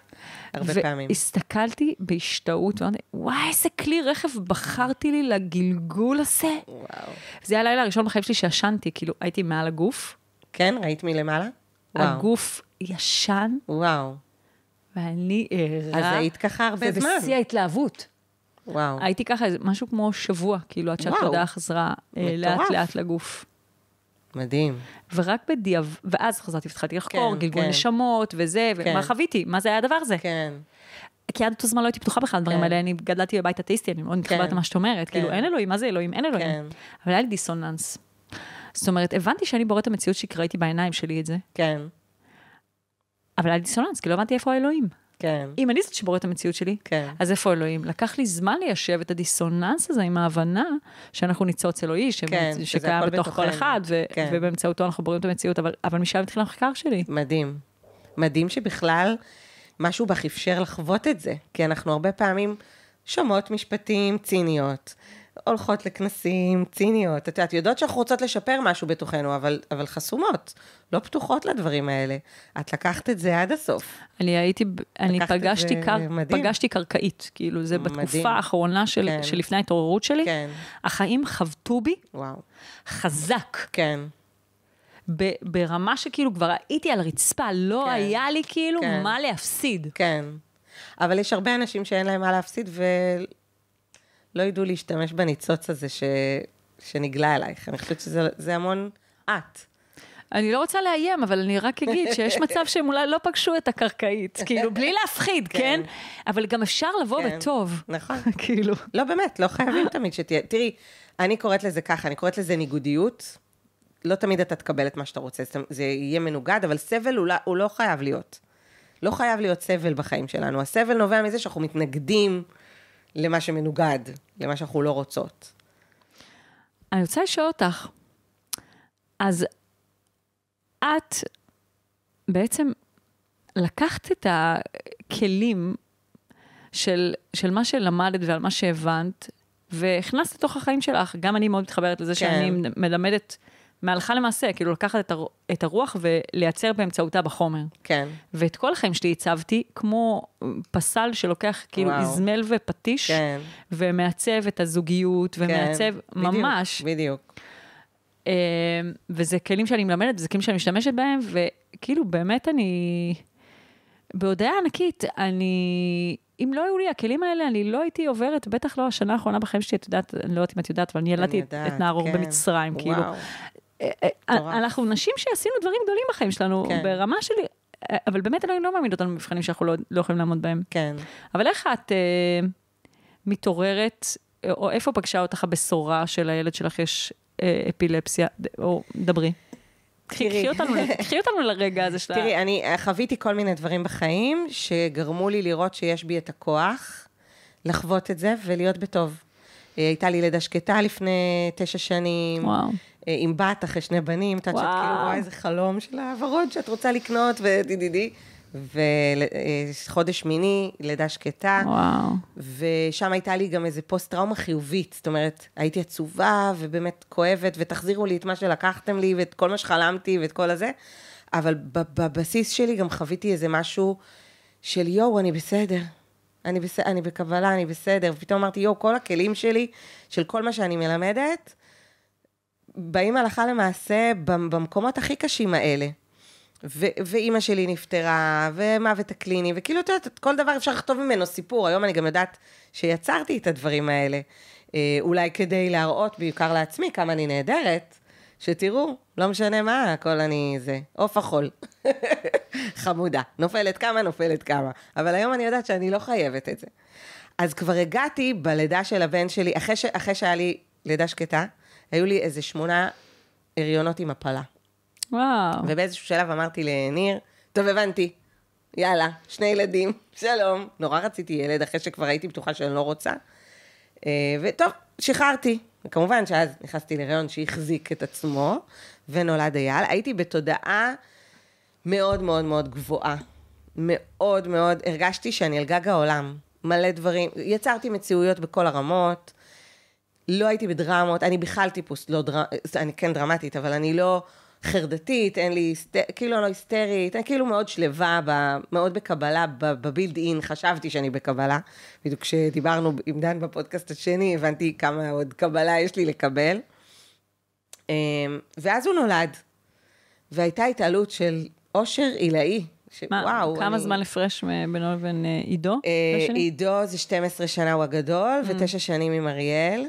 הרבה פעמים. והסתכלתי בהשתאות, ואמרתי, וואי, איזה כלי רכב בחרתי לי לגלגול הזה. וואו. זה היה הלילה הראשון בחיים שלי שישנתי, כאילו, הייתי מעל הגוף, כן? ראית מלמעלה? וואו. הגוף ישן, וואו. ואני ערה. אז היית ככה הרבה זמן. ובשיא ההתלהבות. וואו. הייתי ככה משהו כמו שבוע, כאילו, עד. שהתודעה חזרה אה. לאט-לאט לגוף. מדהים. ורק בדיעב, ואז חזרתי והתחלתי לחקור, כן, גלגול כן. נשמות וזה, כן. ומה חוויתי, מה זה היה הדבר הזה. כן. כי עד אותו זמן לא הייתי פתוחה בכלל לדברים כן. האלה, אני גדלתי בבית אתאיסטי, אני מאוד מתחברת כן. למה שאת אומרת, כן. כאילו אין אלוהים, מה זה אלוהים? אין אלוהים. כן. אבל היה לי דיסוננס. זאת אומרת, הבנתי שאני בוראת המציאות שראיתי בעיניים שלי את זה, כן. אבל היה לי דיסוננס, כי לא הבנתי איפה האלוהים. כן. אם אני זאת שבוראת המציאות שלי, כן. אז איפה אלוהים? לקח לי זמן ליישב את הדיסוננס הזה עם ההבנה שאנחנו ניצוץ אלוהי, שבאמת- כן, שקיים בתוך כל. אחד, ו- כן. ובאמצעותו אנחנו בוראים את המציאות, אבל, אבל משם התחיל המחקר שלי. מדהים. מדהים שבכלל משהו בך אפשר לחוות את זה, כי אנחנו הרבה פעמים שומעות משפטים ציניות, הולכות לכנסים ציניות, את יודעת, יודעות שאנחנו רוצות לשפר משהו בתוכנו, אבל, אבל חסומות, לא פתוחות לדברים האלה. את לקחת את זה עד הסוף. אני הייתי, אני פגשתי, קר, מדהים. פגשתי קרקעית, כאילו זה מדהים. בתקופה האחרונה של, כן. שלפני ההתעוררות שלי, כן, החיים חבטו בי וואו. חזק, כן, ב, ברמה שכאילו כבר הייתי על הרצפה, לא כן. היה לי כאילו כן. מה להפסיד. כן. אבל יש הרבה אנשים שאין להם מה להפסיד ולא ידעו להשתמש בניצוץ הזה ש... שנגלה אלייך. אני חושבת שזה זה המון את. אני לא רוצה לאיים, אבל אני רק אגיד שיש מצב שהם אולי לא פגשו את הקרקעית, כאילו, בלי להפחיד, כן. כן? אבל גם אפשר לבוא כן. בטוב. נכון. כאילו. לא, באמת, לא חייבים תמיד שתהיה. תראי, אני קוראת לזה ככה, אני קוראת לזה ניגודיות. לא תמיד אתה תקבל את מה שאתה רוצה, זה יהיה מנוגד, אבל סבל הוא לא, הוא לא חייב להיות. לא חייב להיות סבל בחיים שלנו. הסבל נובע מזה שאנחנו מתנגדים למה שמנוגד, למה שאנחנו לא רוצות. אני רוצה לשאול אותך, אז את בעצם לקחת את הכלים של, של מה שלמדת ועל מה שהבנת, והכנסת לתוך החיים שלך. גם אני מאוד מתחברת לזה כן. שאני מלמדת מהלכה למעשה, כאילו לקחת את, הר, את הרוח ולייצר באמצעותה בחומר. כן, ואת כל החיים שלי הצבתי כמו פסל שלוקח כאילו וואו. איזמל ופטיש, כן, ומעצב את הזוגיות, כן. ומעצב בדיוק, ממש. בדיוק. אה, וזה כלים שאני מלמדת, וזה כלים שאני משתמשת בהם, וכאילו באמת אני, בהודעה ענקית, אני, אם לא היו לי הכלים האלה, אני לא הייתי עוברת, בטח לא השנה האחרונה בחיים שלי, את יודעת, אני לא יודעת אם את יודעת, אבל אני ילדתי את, נערור כן. במצרים, כאילו. וואו. מטורף. אנחנו נשים שעשינו דברים גדולים בחיים שלנו, כן. ברמה שלי, אה, אבל באמת אלוהים לא מעמיד אותנו במבחנים שאנחנו לא, לא יכולים לעמוד בהם. כן. אבל איך את אה, מתעוררת, או איפה פגשה אותך הבשורה של הילד שלך יש אה, אפילפסיה, או דברי. קחי אותנו, אותנו לרגע הזה של ה... תראי, אני אה, חוויתי כל מיני דברים בחיים שגרמו לי לראות שיש בי את הכוח לחוות את זה ולהיות בטוב. אה, הייתה לי לידה שקטה לפני תשע שנים, וואו. אה, עם בת אחרי שני בנים, את יודעת שאת. כאילו רואה איזה חלום של הוורוד שאת רוצה לקנות, ודידידי. וחודש שמיני, לידה שקטה. וואו. ושם הייתה לי גם איזה פוסט-טראומה חיובית. זאת אומרת, הייתי עצובה ובאמת כואבת, ותחזירו לי את מה שלקחתם לי, ואת כל מה שחלמתי, ואת כל הזה. אבל בבסיס שלי גם חוויתי איזה משהו של יואו, אני בסדר. אני, בס... אני בקבלה, אני בסדר. ופתאום אמרתי, יואו, כל הכלים שלי, של כל מה שאני מלמדת, באים הלכה למעשה במ- במקומות הכי קשים האלה. ואימא שלי נפטרה, ומוות הקליני, וכאילו, את יודעת, כל דבר אפשר לכתוב ממנו סיפור. היום אני גם יודעת שיצרתי את הדברים האלה. אה, אולי כדי להראות, בעיקר לעצמי, כמה אני נהדרת, שתראו, לא משנה מה, הכל אני זה, עוף החול. חמודה. נופלת כמה, נופלת כמה. אבל היום אני יודעת שאני לא חייבת את זה. אז כבר הגעתי בלידה של הבן שלי, אחרי, ש... אחרי שהיה לי לידה שקטה, היו לי איזה שמונה הריונות עם הפלה. וואו. ובאיזשהו שלב אמרתי לניר, טוב, הבנתי, יאללה, שני ילדים, שלום. נורא רציתי ילד, אחרי שכבר הייתי בטוחה שאני לא רוצה. אה, וטוב, שחררתי. וכמובן שאז נכנסתי להריון שהחזיק את עצמו, ונולד אייל. הייתי בתודעה מאוד מאוד מאוד גבוהה. מאוד מאוד, הרגשתי שאני על גג העולם. מלא דברים, יצרתי מציאויות בכל הרמות. לא הייתי בדרמות, אני בכלל טיפוס לא דרמ... אני כן דרמטית, אבל אני לא חרדתית, אין לי, היסט... כאילו אני לא היסטרית, אני כאילו מאוד שלווה, ב... מאוד בקבלה, בבילד אין, חשבתי שאני בקבלה. בדיוק כשדיברנו עם דן בפודקאסט השני, הבנתי כמה עוד קבלה יש לי לקבל. אמ, ואז הוא נולד, והייתה התעלות של אושר עילאי. ש... מה, וואו, כמה אני... זמן הפרש בינו לבין אה, עידו? אה? עידו זה 12 שנה הוא הגדול, ותשע שנים עם אריאל.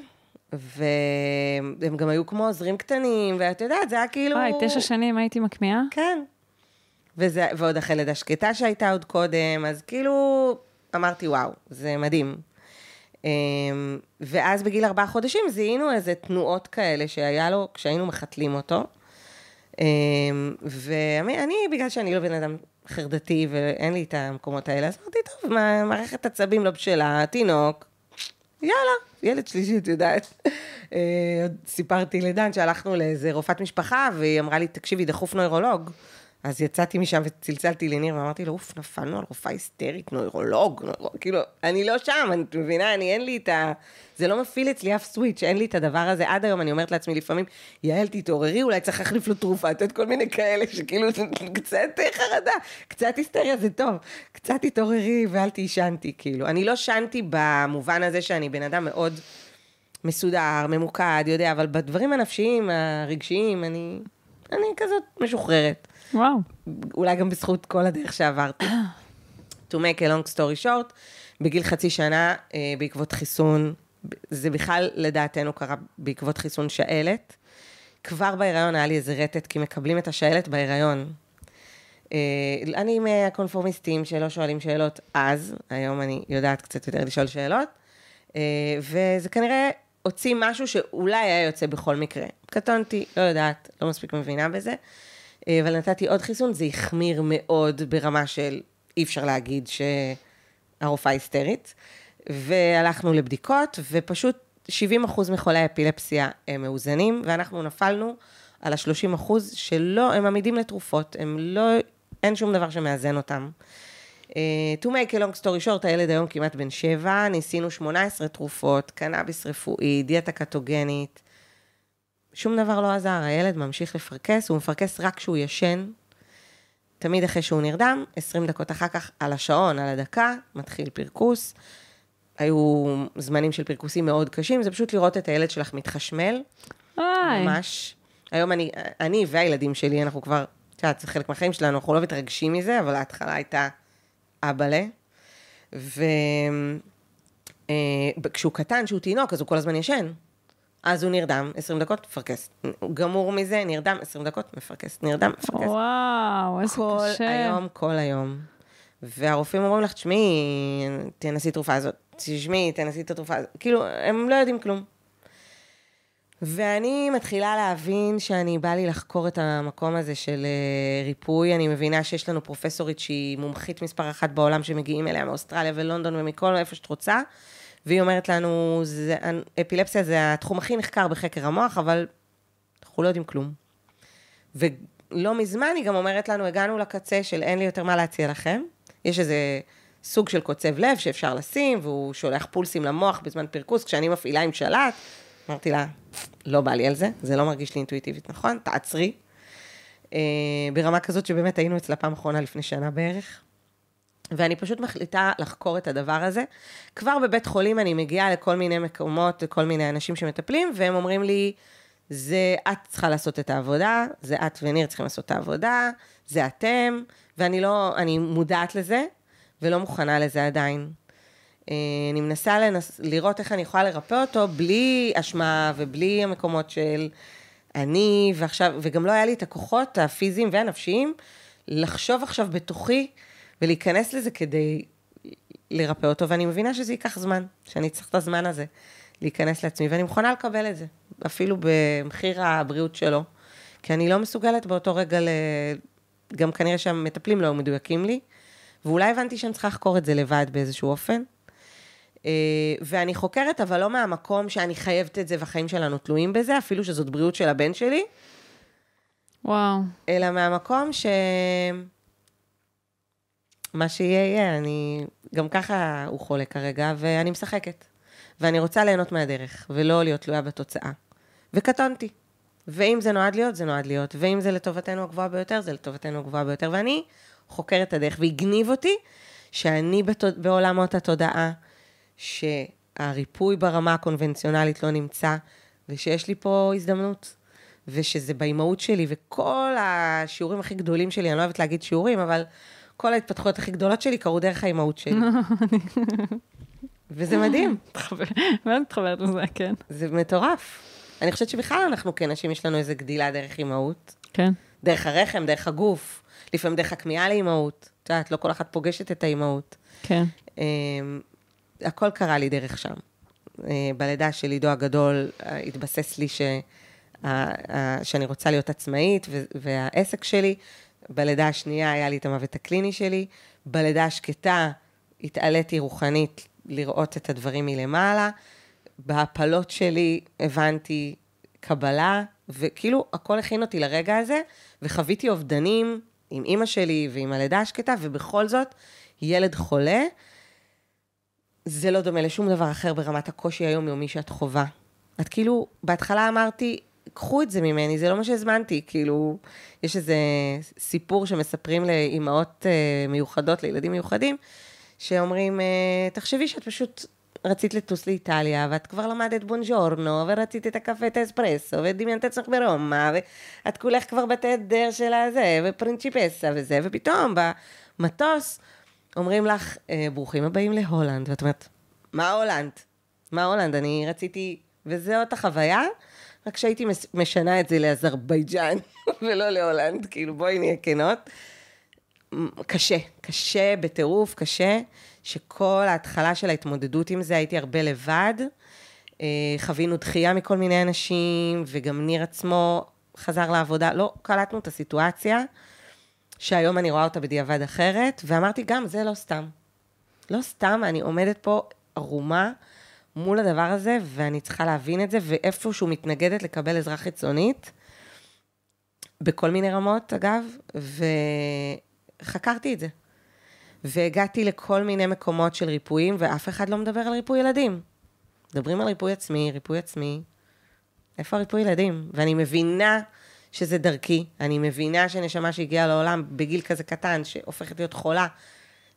והם גם היו כמו עוזרים קטנים, ואת יודעת, זה היה כאילו... וואי, תשע שנים הייתי מקמיעה? כן. וזה, ועוד אחרי לידה שקטה שהייתה עוד קודם, אז כאילו אמרתי, וואו, זה מדהים. אמ, ואז בגיל ארבעה חודשים זיהינו איזה תנועות כאלה שהיה לו כשהיינו מחתלים אותו. אמ, ואני, אני, בגלל שאני לא בן אדם חרדתי ואין לי את המקומות האלה, אז אמרתי, טוב, מה, מערכת עצבים לא בשלה, תינוק, יאללה, ילד שלישי, את יודעת. אה, סיפרתי לדן שהלכנו לאיזה רופאת משפחה, והיא אמרה לי, תקשיבי, דחוף נוירולוג. אז יצאתי משם וצלצלתי לניר, ואמרתי לו, אוף, נפלנו על רופאה היסטרית, נוירולוג, נוירולוג, כאילו, אני לא שם, את מבינה, אני אין לי את ה... זה לא מפעיל אצלי אף סוויץ', אין לי את הדבר הזה. עד היום אני אומרת לעצמי לפעמים, יעל, תתעוררי, אולי צריך להחליף לו תרופה, את יודעת, כל מיני כאלה שכאילו, קצת חרדה, קצת היסטריה זה טוב, קצת תתעוררי ואל תישנתי, כאילו. אני לא שנתי במובן הזה שאני בן אדם מאוד מסודר, ממוקד, יודע, אבל בדברים הנפשיים, הרגשיים, אני, אני כזאת משוחררת. וואו. אולי גם בזכות כל הדרך שעברתי. to make a long story short, בגיל חצי שנה, אה, בעקבות חיסון, זה בכלל לדעתנו קרה בעקבות חיסון שעלת. כבר בהיריון היה לי איזה רטט, כי מקבלים את השעלת בהיריון. אה, אני מהקונפורמיסטים שלא שואלים שאלות אז, היום אני יודעת קצת יותר לשאול שאלות, אה, וזה כנראה הוציא משהו שאולי היה יוצא בכל מקרה. קטונתי, לא יודעת, לא מספיק מבינה בזה, אבל נתתי עוד חיסון, זה החמיר מאוד ברמה של אי אפשר להגיד שהרופאה היסטרית, והלכנו לבדיקות, ופשוט 70 אחוז מחולי האפילפסיה הם מאוזנים, ואנחנו נפלנו על ה-30 אחוז שלא, הם עמידים לתרופות, הם לא, אין שום דבר שמאזן אותם. Uh, to make a long story short, הילד היום כמעט בן שבע, ניסינו 18 תרופות, קנאביס רפואי, דיאטה קטוגנית, שום דבר לא עזר, הילד ממשיך לפרכס, הוא מפרכס רק כשהוא ישן, תמיד אחרי שהוא נרדם, 20 דקות אחר כך על השעון, על הדקה, מתחיל פרכוס. היו זמנים של פרכוסים מאוד קשים, זה פשוט לראות את הילד שלך מתחשמל, וואי. ממש. היום אני, אני והילדים שלי, אנחנו כבר, את יודעת, זה חלק מהחיים שלנו, אנחנו לא מתרגשים מזה, אבל ההתחלה הייתה אבאלה. וכשהוא קטן, כשהוא תינוק, אז הוא כל הזמן ישן. אז הוא נרדם, 20 דקות, מפרכס. הוא גמור מזה, נרדם, 20 דקות, מפרכס. נרדם, מפרכס. וואו, איזה כל קשה. היום, כל היום. והרופאים אומרים לך, תשמעי, תנסי תרופה הזאת, תשמעי, תנסי את התרופה הזאת. כאילו, הם לא יודעים כלום. ואני מתחילה להבין שאני בא לי לחקור את המקום הזה של אה, ריפוי. אני מבינה שיש לנו פרופסורית שהיא מומחית מספר אחת בעולם, שמגיעים אליה מאוסטרליה ולונדון ומכל איפה שאת רוצה, והיא אומרת לנו, זה, אפילפסיה זה התחום הכי נחקר בחקר המוח, אבל אנחנו לא יודעים כלום. ולא מזמן היא גם אומרת לנו, הגענו לקצה של אין לי יותר מה להציע לכם. יש איזה סוג של קוצב לב שאפשר לשים, והוא שולח פולסים למוח בזמן פרכוס, כשאני מפעילה עם שלט. אמרתי לה, לא בא לי על זה, זה לא מרגיש לי אינטואיטיבית, נכון? תעצרי. אה, ברמה כזאת שבאמת היינו אצלה פעם אחרונה לפני שנה בערך. ואני פשוט מחליטה לחקור את הדבר הזה. כבר בבית חולים אני מגיעה לכל מיני מקומות, לכל מיני אנשים שמטפלים, והם אומרים לי, זה את צריכה לעשות את העבודה, זה את וניר צריכים לעשות את העבודה, זה אתם, ואני לא, אני מודעת לזה, ולא מוכנה לזה עדיין. אה, אני מנסה לנס, לראות איך אני יכולה לרפא אותו בלי אשמה ובלי המקומות של אני, ועכשיו, וגם לא היה לי את הכוחות הפיזיים והנפשיים לחשוב עכשיו בתוכי ולהיכנס לזה כדי לרפא אותו, ואני מבינה שזה ייקח זמן, שאני צריך את הזמן הזה להיכנס לעצמי, ואני מוכנה לקבל את זה, אפילו במחיר הבריאות שלו, כי אני לא מסוגלת באותו רגע, ל... גם כנראה שהמטפלים לא מדויקים לי, ואולי הבנתי שאני צריכה לחקור את זה לבד באיזשהו אופן. אה, ואני חוקרת, אבל לא מהמקום שאני חייבת את זה והחיים שלנו תלויים בזה, אפילו שזאת בריאות של הבן שלי. וואו. אלא מהמקום ש... מה שיהיה יהיה, אני... גם ככה הוא חולה כרגע, ואני משחקת. ואני רוצה ליהנות מהדרך, ולא להיות תלויה בתוצאה. וקטונתי. ואם זה נועד להיות, זה נועד להיות. ואם זה לטובתנו הגבוהה ביותר, זה לטובתנו הגבוהה ביותר. ואני חוקרת את הדרך, והגניב אותי שאני בת... בעולמות התודעה, שהריפוי ברמה הקונבנציונלית לא נמצא, ושיש לי פה הזדמנות. ושזה באימהות שלי, וכל השיעורים הכי גדולים שלי, אני לא אוהבת להגיד שיעורים, אבל כל ההתפתחויות הכי גדולות שלי קרו דרך האימהות שלי. וזה מדהים. מאוד מתחברת לזה, כן. זה מטורף. אני חושבת שבכלל אנחנו כנשים, יש לנו איזה גדילה דרך אימהות. כן. דרך הרחם, דרך הגוף, לפעמים דרך הכמיהה לאימהות. את יודעת, לא כל אחת פוגשת את האימהות. כן. אמ, הכל קרה לי דרך שם. אה, בלידה של עידו הגדול אה, התבסס לי ש... שאני רוצה להיות עצמאית, והעסק שלי. בלידה השנייה היה לי את המוות הקליני שלי. בלידה השקטה התעליתי רוחנית לראות את הדברים מלמעלה. בהפלות שלי הבנתי קבלה, וכאילו הכל הכין אותי לרגע הזה, וחוויתי אובדנים עם אימא שלי ועם הלידה השקטה, ובכל זאת, ילד חולה, זה לא דומה לשום דבר אחר ברמת הקושי היומיומי שאת חווה. את כאילו, בהתחלה אמרתי, קחו את זה ממני, זה לא מה שהזמנתי, כאילו, יש איזה סיפור שמספרים לאימהות אה, מיוחדות, לילדים מיוחדים, שאומרים, אה, תחשבי שאת פשוט רצית לטוס לאיטליה, ואת כבר למדת בונג'ורנו, ורצית את הקפה, את האספרסו, ודמיינת עצמך ברומא, ואת כולך כבר בתדר של הזה, ופרינצ'יפסה וזה, ופתאום במטוס אומרים לך, אה, ברוכים הבאים להולנד, ואת אומרת, מה הולנד? מה הולנד? אני רציתי, וזאת החוויה, רק שהייתי משנה את זה לאזרבייג'אן, ולא להולנד, כאילו בואי נהיה כנות. קשה, קשה בטירוף, קשה, שכל ההתחלה של ההתמודדות עם זה, הייתי הרבה לבד. אה, חווינו דחייה מכל מיני אנשים, וגם ניר עצמו חזר לעבודה, לא קלטנו את הסיטואציה, שהיום אני רואה אותה בדיעבד אחרת, ואמרתי, גם זה לא סתם. לא סתם, אני עומדת פה ערומה מול הדבר הזה, ואני צריכה להבין את זה, ואיפשהו מתנגדת לקבל עזרה חיצונית, בכל מיני רמות, אגב, וחקרתי את זה. והגעתי לכל מיני מקומות של ריפויים, ואף אחד לא מדבר על ריפוי ילדים. מדברים על ריפוי עצמי, ריפוי עצמי. איפה ריפוי ילדים? ואני מבינה שזה דרכי, אני מבינה שנשמה שהגיעה לעולם בגיל כזה קטן, שהופכת להיות חולה,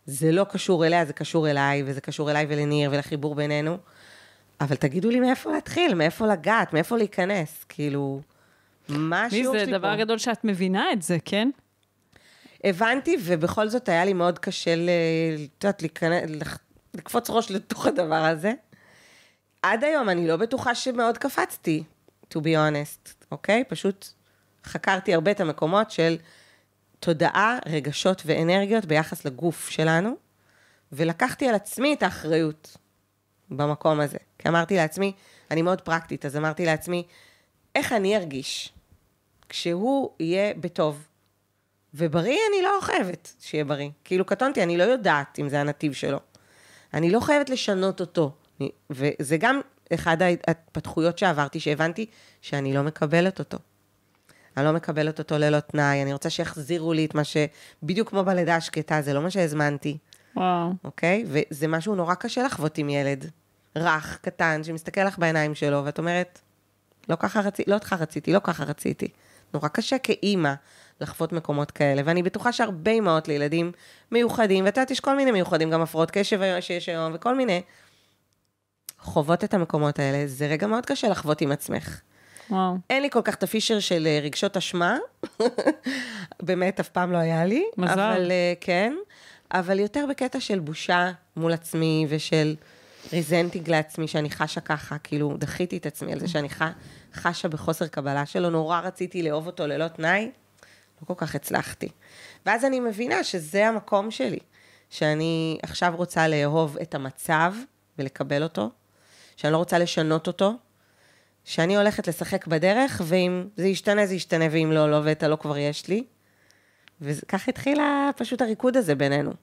זה לא קשור אליה, זה קשור אליי, וזה קשור אליי ולניר ולחיבור בינינו. אבל תגידו לי מאיפה להתחיל, מאיפה לגעת, מאיפה להיכנס, כאילו, מה השיעור שלי פה? זה דבר גדול שאת מבינה את זה, כן? הבנתי, ובכל זאת היה לי מאוד קשה, את יודעת, לקפוץ ראש לתוך הדבר הזה. עד היום אני לא בטוחה שמאוד קפצתי, to be honest, אוקיי? פשוט חקרתי הרבה את המקומות של תודעה, רגשות ואנרגיות ביחס לגוף שלנו, ולקחתי על עצמי את האחריות במקום הזה. כי אמרתי לעצמי, אני מאוד פרקטית, אז אמרתי לעצמי, איך אני ארגיש כשהוא יהיה בטוב? ובריא אני לא חייבת שיהיה בריא. כאילו קטונתי, אני לא יודעת אם זה הנתיב שלו. אני לא חייבת לשנות אותו. וזה גם אחד ההתפתחויות שעברתי, שהבנתי שאני לא מקבלת אותו. אני לא מקבלת אותו ללא תנאי, אני רוצה שיחזירו לי את מה ש... בדיוק כמו בלידה השקטה, זה לא מה שהזמנתי. וואו. אוקיי? וזה משהו נורא קשה לחוות עם ילד רך, קטן, שמסתכל לך בעיניים שלו, ואת אומרת, לא ככה רציתי, לא אותך רציתי, לא ככה רציתי. נורא קשה כאימא לחוות מקומות כאלה, ואני בטוחה שהרבה אימהות לילדים מיוחדים, ואת יודעת, יש כל מיני מיוחדים, גם הפרעות קשב שיש היום, וכל מיני, חוות את המקומות האלה. זה רגע מאוד קשה לחוות עם עצמך. וואו. אין לי כל כך את הפישר של אה, רגשות אשמה. באמת, אף פעם לא היה לי. מזל. אבל אה, כן. אבל יותר בקטע של בושה מול עצמי ושל ריזנטינג לעצמי, שאני חשה ככה, כאילו, דחיתי את עצמי על זה שאני. חשה בחוסר קבלה שלו, נורא רציתי לאהוב אותו ללא תנאי, לא כל כך הצלחתי. ואז אני מבינה שזה המקום שלי, שאני עכשיו רוצה לאהוב את המצב ולקבל אותו, שאני לא רוצה לשנות אותו, שאני הולכת לשחק בדרך, ואם זה ישתנה, זה ישתנה, ואם לא, לא, ואת הלא כבר יש לי. וככה התחיל פשוט הריקוד הזה בינינו.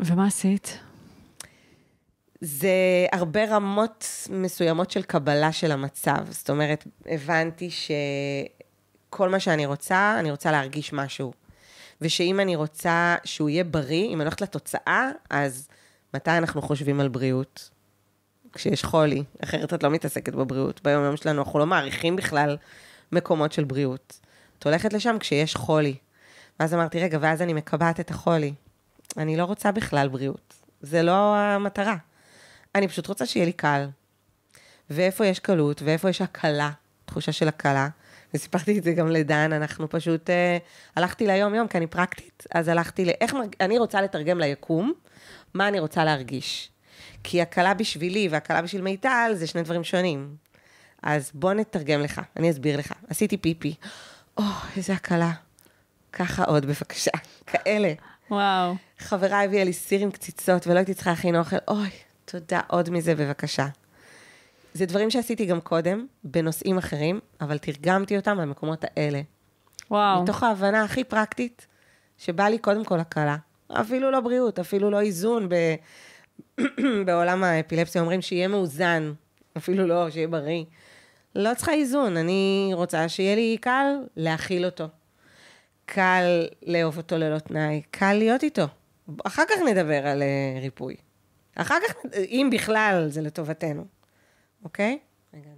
ומה עשית? זה הרבה רמות מסוימות של קבלה של המצב. זאת אומרת, הבנתי שכל מה שאני רוצה, אני רוצה להרגיש משהו. ושאם אני רוצה שהוא יהיה בריא, אם אני הולכת לתוצאה, אז מתי אנחנו חושבים על בריאות? כשיש חולי, אחרת את לא מתעסקת בבריאות. ביום-יום שלנו אנחנו לא מעריכים בכלל מקומות של בריאות. את הולכת לשם כשיש חולי. ואז אמרתי, רגע, ואז אני מקבעת את החולי. אני לא רוצה בכלל בריאות. זה לא המטרה. אני פשוט רוצה שיהיה לי קל. ואיפה יש קלות, ואיפה יש הקלה, תחושה של הקלה. וסיפרתי את זה גם לדן, אנחנו פשוט, אה, הלכתי ליום-יום, כי אני פרקטית, אז הלכתי לאיך, מרג... אני רוצה לתרגם ליקום, מה אני רוצה להרגיש. כי הקלה בשבילי והקלה בשביל מיטל זה שני דברים שונים. אז בוא נתרגם לך, אני אסביר לך. עשיתי פיפי, או, oh, איזה הקלה. ככה עוד, בבקשה. כאלה. וואו. חברה הביאה לי סיר עם קציצות ולא הייתי צריכה להכין אוכל, אוי, תודה, עוד מזה בבקשה. זה דברים שעשיתי גם קודם, בנושאים אחרים, אבל תרגמתי אותם למקומות האלה. וואו. מתוך ההבנה הכי פרקטית, שבא לי קודם כל הקלה. אפילו לא בריאות, אפילו לא איזון. ב... בעולם האפילפסיה אומרים שיהיה מאוזן, אפילו לא, שיהיה בריא. לא צריכה איזון, אני רוצה שיהיה לי קל להכיל אותו. קל לאהוב אותו ללא תנאי, קל להיות איתו. אחר כך נדבר על uh, ריפוי. אחר כך, אם בכלל זה לטובתנו, אוקיי? רגע.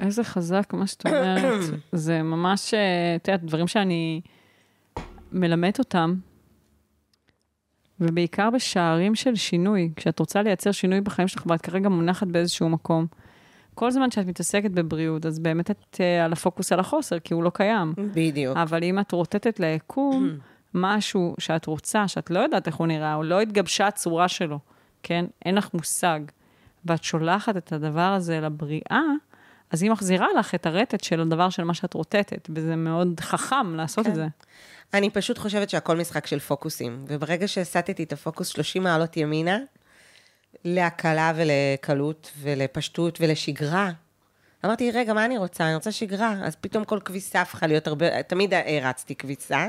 איזה חזק מה שאת אומרת. זה ממש, אה, את יודעת, דברים שאני מלמדת אותם, ובעיקר בשערים של שינוי. כשאת רוצה לייצר שינוי בחיים שלך, ואת כרגע מונחת באיזשהו מקום, כל זמן שאת מתעסקת בבריאות, אז באמת את uh, על הפוקוס על החוסר, כי הוא לא קיים. בדיוק. אבל אם את רוטטת ליקום, משהו שאת רוצה, שאת לא יודעת איך הוא נראה, או לא התגבשה הצורה שלו, כן? אין לך מושג. ואת שולחת את הדבר הזה לבריאה, אז היא מחזירה לך את הרטט של הדבר של מה שאת רוטטת, וזה מאוד חכם לעשות כן. את זה. אני פשוט חושבת שהכל משחק של פוקוסים, וברגע שהסטתי את הפוקוס 30 מעלות ימינה, להקלה ולקלות ולפשטות ולשגרה, אמרתי, רגע, מה אני רוצה? אני רוצה שגרה. אז פתאום כל כביסה הפכה להיות הרבה, תמיד הרצתי כביסה,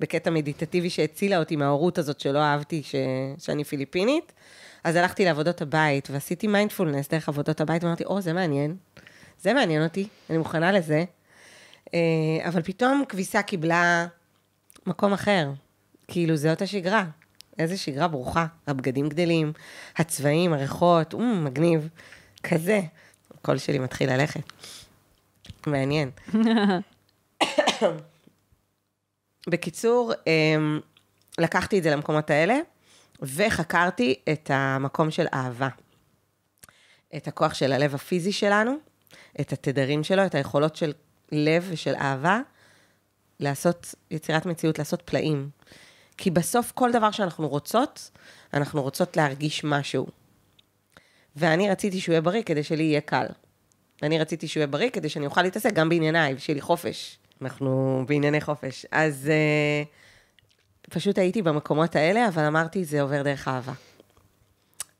בקטע מדיטטיבי שהצילה אותי מההורות הזאת שלא אהבתי, ש... שאני פיליפינית. אז הלכתי לעבודות הבית, ועשיתי מיינדפולנס דרך עבודות הבית, ואמרתי, או, זה מעניין. זה מעניין אותי, אני מוכנה לזה. אה, אבל פתאום כביסה קיבלה מקום אחר. כאילו, זאת השגרה. איזה שגרה ברוכה. הבגדים גדלים, הצבעים, הריחות, אומ, מגניב. כזה. הקול שלי מתחיל ללכת. מעניין. בקיצור, אמ, לקחתי את זה למקומות האלה, וחקרתי את המקום של אהבה. את הכוח של הלב הפיזי שלנו, את התדרים שלו, את היכולות של לב ושל אהבה, לעשות יצירת מציאות, לעשות פלאים. כי בסוף כל דבר שאנחנו רוצות, אנחנו רוצות להרגיש משהו. ואני רציתי שהוא יהיה בריא כדי שלי יהיה קל. אני רציתי שהוא יהיה בריא כדי שאני אוכל להתעסק גם בענייניי, ושיהיה לי חופש. אנחנו בענייני חופש. אז uh, פשוט הייתי במקומות האלה, אבל אמרתי, זה עובר דרך אהבה.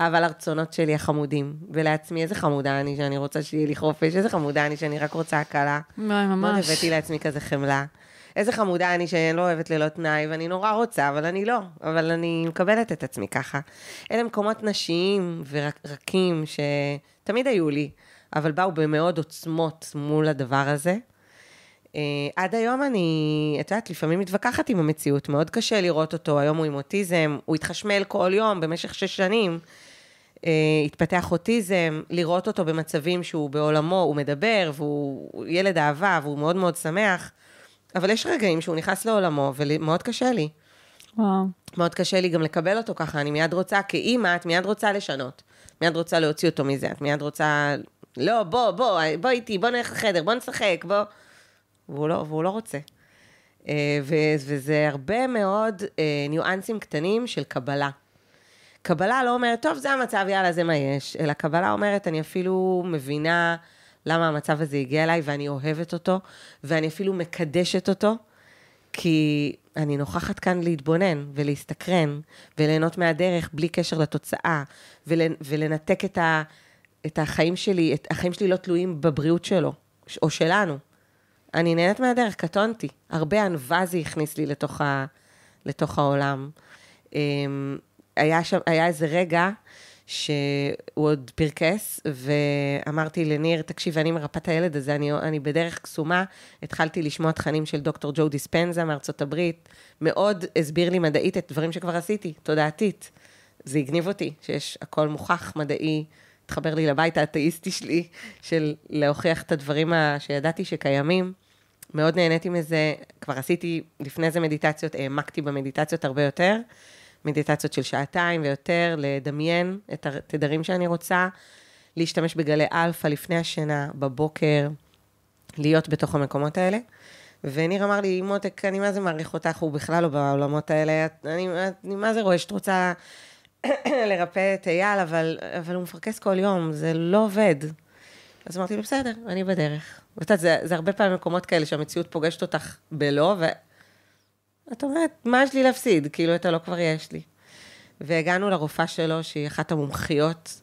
אהבה לרצונות שלי החמודים, ולעצמי, איזה חמודה אני שאני רוצה שיהיה לי חופש, איזה חמודה אני שאני רק רוצה הקלה. מאוד ממש. הבאתי לעצמי כזה חמלה. איזה חמודה אני שאני לא אוהבת ללא תנאי, ואני נורא רוצה, אבל אני לא. אבל אני מקבלת את עצמי ככה. אלה מקומות נשיים ורקים שתמיד היו לי, אבל באו במאוד עוצמות מול הדבר הזה. Uh, עד היום אני, את יודעת, לפעמים מתווכחת עם המציאות, מאוד קשה לראות אותו, היום הוא עם אוטיזם, הוא התחשמל כל יום במשך שש שנים, uh, התפתח אוטיזם, לראות אותו במצבים שהוא בעולמו, הוא מדבר, והוא ילד אהבה, והוא מאוד מאוד שמח, אבל יש רגעים שהוא נכנס לעולמו, ומאוד קשה לי. וואו. מאוד קשה לי גם לקבל אותו ככה, אני מיד רוצה, כאימא, את מיד רוצה לשנות. מיד רוצה להוציא אותו מזה, את מיד רוצה לא, בוא, בוא, בוא איתי, בוא נלך לחדר, בוא נשחק, בוא. והוא לא, והוא לא רוצה. אה, ו- וזה הרבה מאוד אה, ניואנסים קטנים של קבלה. קבלה לא אומרת, טוב, זה המצב, יאללה, זה מה יש, אלא קבלה אומרת, אני אפילו מבינה למה המצב הזה הגיע אליי, ואני אוהבת אותו, ואני אפילו מקדשת אותו, כי אני נוכחת כאן להתבונן ולהסתקרן, וליהנות מהדרך בלי קשר לתוצאה, ול, ולנתק את, ה, את החיים שלי, את, החיים שלי לא תלויים בבריאות שלו, או שלנו. אני נהנית מהדרך, קטונתי. הרבה ענווה זה הכניס לי לתוך, ה, לתוך העולם. אמ, היה, שם, היה איזה רגע שהוא עוד פרקס, ואמרתי לניר, תקשיב, אני מרפאת את הילד הזה, אני, אני בדרך קסומה, התחלתי לשמוע תכנים של דוקטור ג'ו דיספנזה מארצות הברית, מאוד הסביר לי מדעית את דברים שכבר עשיתי, תודעתית. זה הגניב אותי, שיש הכל מוכח מדעי, התחבר לי לבית האתאיסטי שלי, של להוכיח את הדברים שידעתי שקיימים. מאוד נהניתי מזה, כבר עשיתי לפני זה מדיטציות, העמקתי במדיטציות הרבה יותר. מדיטציות של שעתיים ויותר, לדמיין את התדרים שאני רוצה, להשתמש בגלי אלפא לפני השינה, בבוקר, להיות בתוך המקומות האלה. וניר אמר לי, מותק, אני מה זה מעריך אותך, הוא בכלל לא בעולמות האלה, אני, אני מה זה רואה שאת רוצה לרפא את אייל, אבל, אבל הוא מפרכס כל יום, זה לא עובד. אז אמרתי לו, בסדר, אני בדרך. ואת יודעת, זה, זה הרבה פעמים מקומות כאלה שהמציאות פוגשת אותך בלא, ואת אומרת, מה יש לי להפסיד? כאילו, את הלא כבר יש לי. והגענו לרופאה שלו, שהיא אחת המומחיות,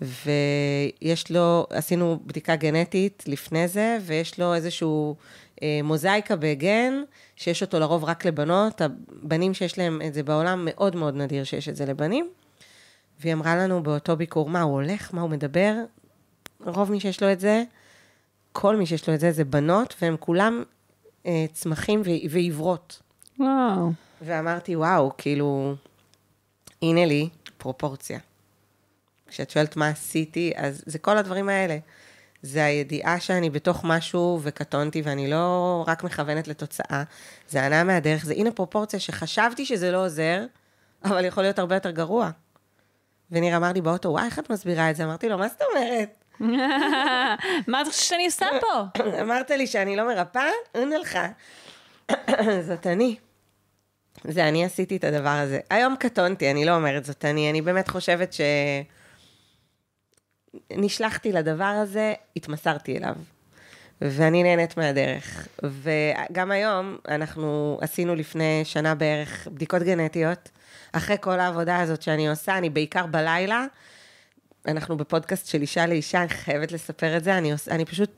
ויש לו, עשינו בדיקה גנטית לפני זה, ויש לו איזשהו אה, מוזאיקה בגן, שיש אותו לרוב רק לבנות. הבנים שיש להם את זה בעולם, מאוד מאוד נדיר שיש את זה לבנים. והיא אמרה לנו באותו ביקור, מה, הוא הולך? מה, הוא מדבר? רוב מי שיש לו את זה, כל מי שיש לו את זה, זה בנות, והם כולם אה, צמחים ועיוורות. וואו. ואמרתי, וואו, כאילו, הנה לי פרופורציה. כשאת שואלת מה עשיתי, אז זה כל הדברים האלה. זה הידיעה שאני בתוך משהו וקטונתי, ואני לא רק מכוונת לתוצאה, זה הנאה מהדרך, זה הנה פרופורציה שחשבתי שזה לא עוזר, אבל יכול להיות הרבה יותר גרוע. וניר אמר לי באוטו, וואי, איך את מסבירה את זה? אמרתי לו, מה זאת אומרת? מה אתה חושב שאני עושה פה? אמרת לי שאני לא מרפאה? הנה לך. זאת אני. זה אני עשיתי את הדבר הזה. היום קטונתי, אני לא אומרת זאת אני, אני באמת חושבת ש... נשלחתי לדבר הזה, התמסרתי אליו. ואני נהנית מהדרך. וגם היום, אנחנו עשינו לפני שנה בערך בדיקות גנטיות. אחרי כל העבודה הזאת שאני עושה, אני בעיקר בלילה, אנחנו בפודקאסט של אישה לאישה, אני חייבת לספר את זה, אני, עוש, אני פשוט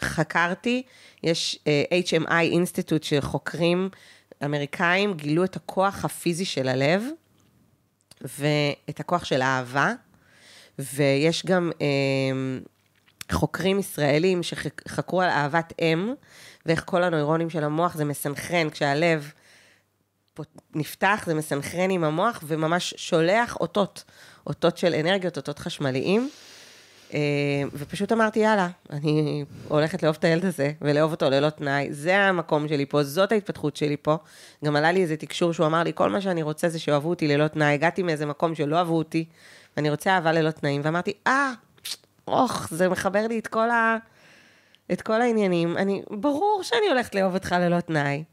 חקרתי, יש uh, HMI אינסטיטוט של חוקרים אמריקאים, גילו את הכוח הפיזי של הלב, ואת הכוח של האהבה, ויש גם uh, חוקרים ישראלים שחקרו על אהבת אם, ואיך כל הנוירונים של המוח זה מסנכרן, כשהלב נפתח, זה מסנכרן עם המוח, וממש שולח אותות, אותות של אנרגיות, אותות חשמליים. אה, ופשוט אמרתי, יאללה, אני הולכת לאהוב את הילד הזה, ולאהוב אותו ללא תנאי, זה המקום שלי פה, זאת ההתפתחות שלי פה. גם עלה לי איזה תקשור שהוא אמר לי, כל מה שאני רוצה זה שאוהבו אותי ללא תנאי. הגעתי מאיזה מקום שלא אהבו אותי, ואני רוצה אהבה ללא תנאים, ואמרתי, אה, אוח, זה מחבר לי את כל, ה... את כל העניינים. אני, ברור שאני הולכת לאהוב אותך ללא תנאי.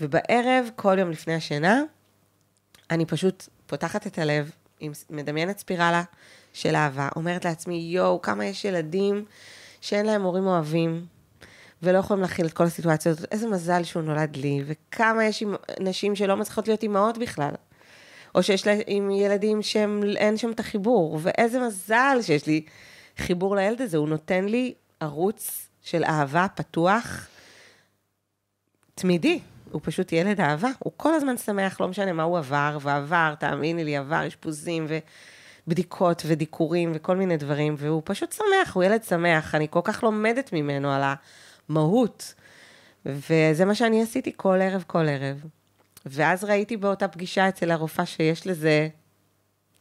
ובערב, כל יום לפני השינה, אני פשוט פותחת את הלב, מדמיינת ספירלה של אהבה, אומרת לעצמי, יואו, כמה יש ילדים שאין להם הורים אוהבים, ולא יכולים להכיל את כל הסיטואציות, איזה מזל שהוא נולד לי, וכמה יש נשים שלא מצליחות להיות אימהות בכלל. או שיש להם ילדים שאין שם את החיבור, ואיזה מזל שיש לי חיבור לילד הזה, הוא נותן לי ערוץ של אהבה פתוח, תמידי. הוא פשוט ילד אהבה, הוא כל הזמן שמח, לא משנה מה הוא עבר, ועבר, תאמיני לי, עבר אשפוזים ובדיקות ודיקורים וכל מיני דברים, והוא פשוט שמח, הוא ילד שמח, אני כל כך לומדת ממנו על המהות. וזה מה שאני עשיתי כל ערב, כל ערב. ואז ראיתי באותה פגישה אצל הרופאה שיש לזה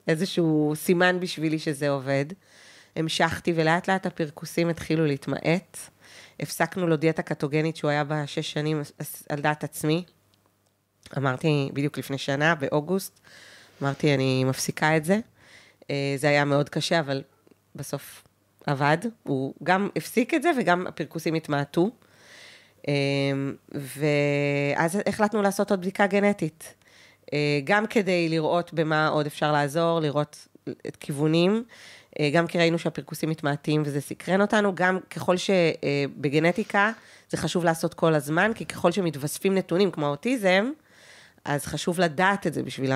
איזשהו סימן בשבילי שזה עובד. המשכתי, ולאט לאט הפרכוסים התחילו להתמעט. הפסקנו לו דיאטה קטוגנית שהוא היה בה שש שנים על דעת עצמי. אמרתי בדיוק לפני שנה, באוגוסט, אמרתי, אני מפסיקה את זה. אה, זה היה מאוד קשה, אבל בסוף עבד, הוא גם הפסיק את זה וגם הפרכוסים התמעטו. אמ, ואז החלטנו לעשות עוד בדיקה גנטית. אה, גם כדי לראות במה עוד אפשר לעזור, לראות את כיוונים, אה, גם כי ראינו שהפרכוסים מתמעטים וזה סקרן אותנו, גם ככל שבגנטיקה זה חשוב לעשות כל הזמן, כי ככל שמתווספים נתונים כמו האוטיזם, אז חשוב לדעת את זה בשביל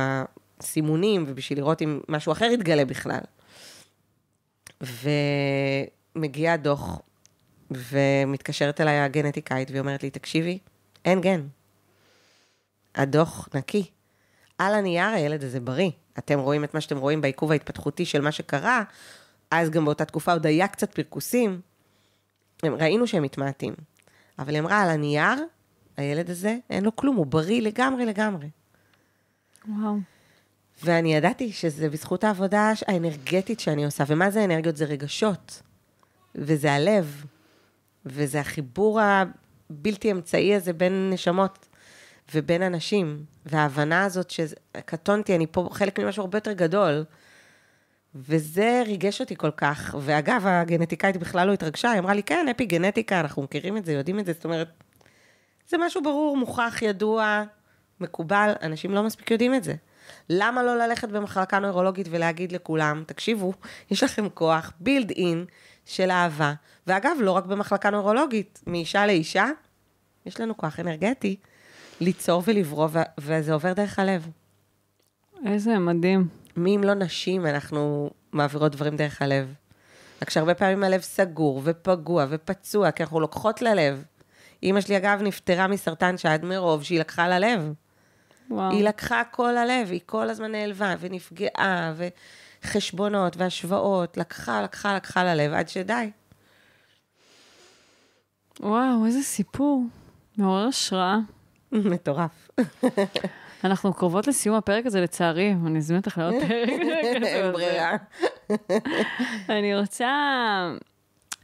הסימונים ובשביל לראות אם משהו אחר יתגלה בכלל. ומגיע הדוח, ומתקשרת אליי הגנטיקאית, והיא אומרת לי, תקשיבי, אין גן. הדוח נקי. על הנייר הילד הזה בריא. אתם רואים את מה שאתם רואים בעיכוב ההתפתחותי של מה שקרה, אז גם באותה תקופה עוד היה קצת פרכוסים. ראינו שהם מתמעטים. אבל היא אמרה, על הנייר, הילד הזה, אין לו כלום, הוא בריא לגמרי לגמרי. וואו. ואני ידעתי שזה בזכות העבודה האנרגטית שאני עושה. ומה זה אנרגיות? זה רגשות. וזה הלב. וזה החיבור הבלתי אמצעי הזה בין נשמות ובין אנשים. וההבנה הזאת שקטונתי, אני פה חלק ממשהו הרבה יותר גדול. וזה ריגש אותי כל כך. ואגב, הגנטיקאית בכלל לא התרגשה, היא אמרה לי, כן, אפי גנטיקה, אנחנו מכירים את זה, יודעים את זה, זאת אומרת, זה משהו ברור, מוכח, ידוע, מקובל, אנשים לא מספיק יודעים את זה. למה לא ללכת במחלקה נוירולוגית ולהגיד לכולם, תקשיבו, יש לכם כוח בילד אין של אהבה. ואגב, לא רק במחלקה נוירולוגית, מאישה לאישה, יש לנו כוח אנרגטי ליצור ולברוא, וזה עובר דרך הלב. איזה מדהים. מי אם לא נשים, אנחנו מעבירות דברים דרך הלב. רק שהרבה פעמים הלב סגור ופגוע ופצוע, כי אנחנו לוקחות ללב. אימא שלי, אגב, נפטרה מסרטן שד מרוב שהיא לקחה ללב. וואו. היא לקחה כל הלב, היא כל הזמן נעלבה ונפגעה, וחשבונות והשוואות, לקחה, לקחה, לקחה ללב, עד שדי. וואו, איזה סיפור. מעורר השראה. מטורף. אנחנו קרובות לסיום הפרק הזה, לצערי, אני אזמין אותך לעוד פרק. אין ברירה. אני רוצה...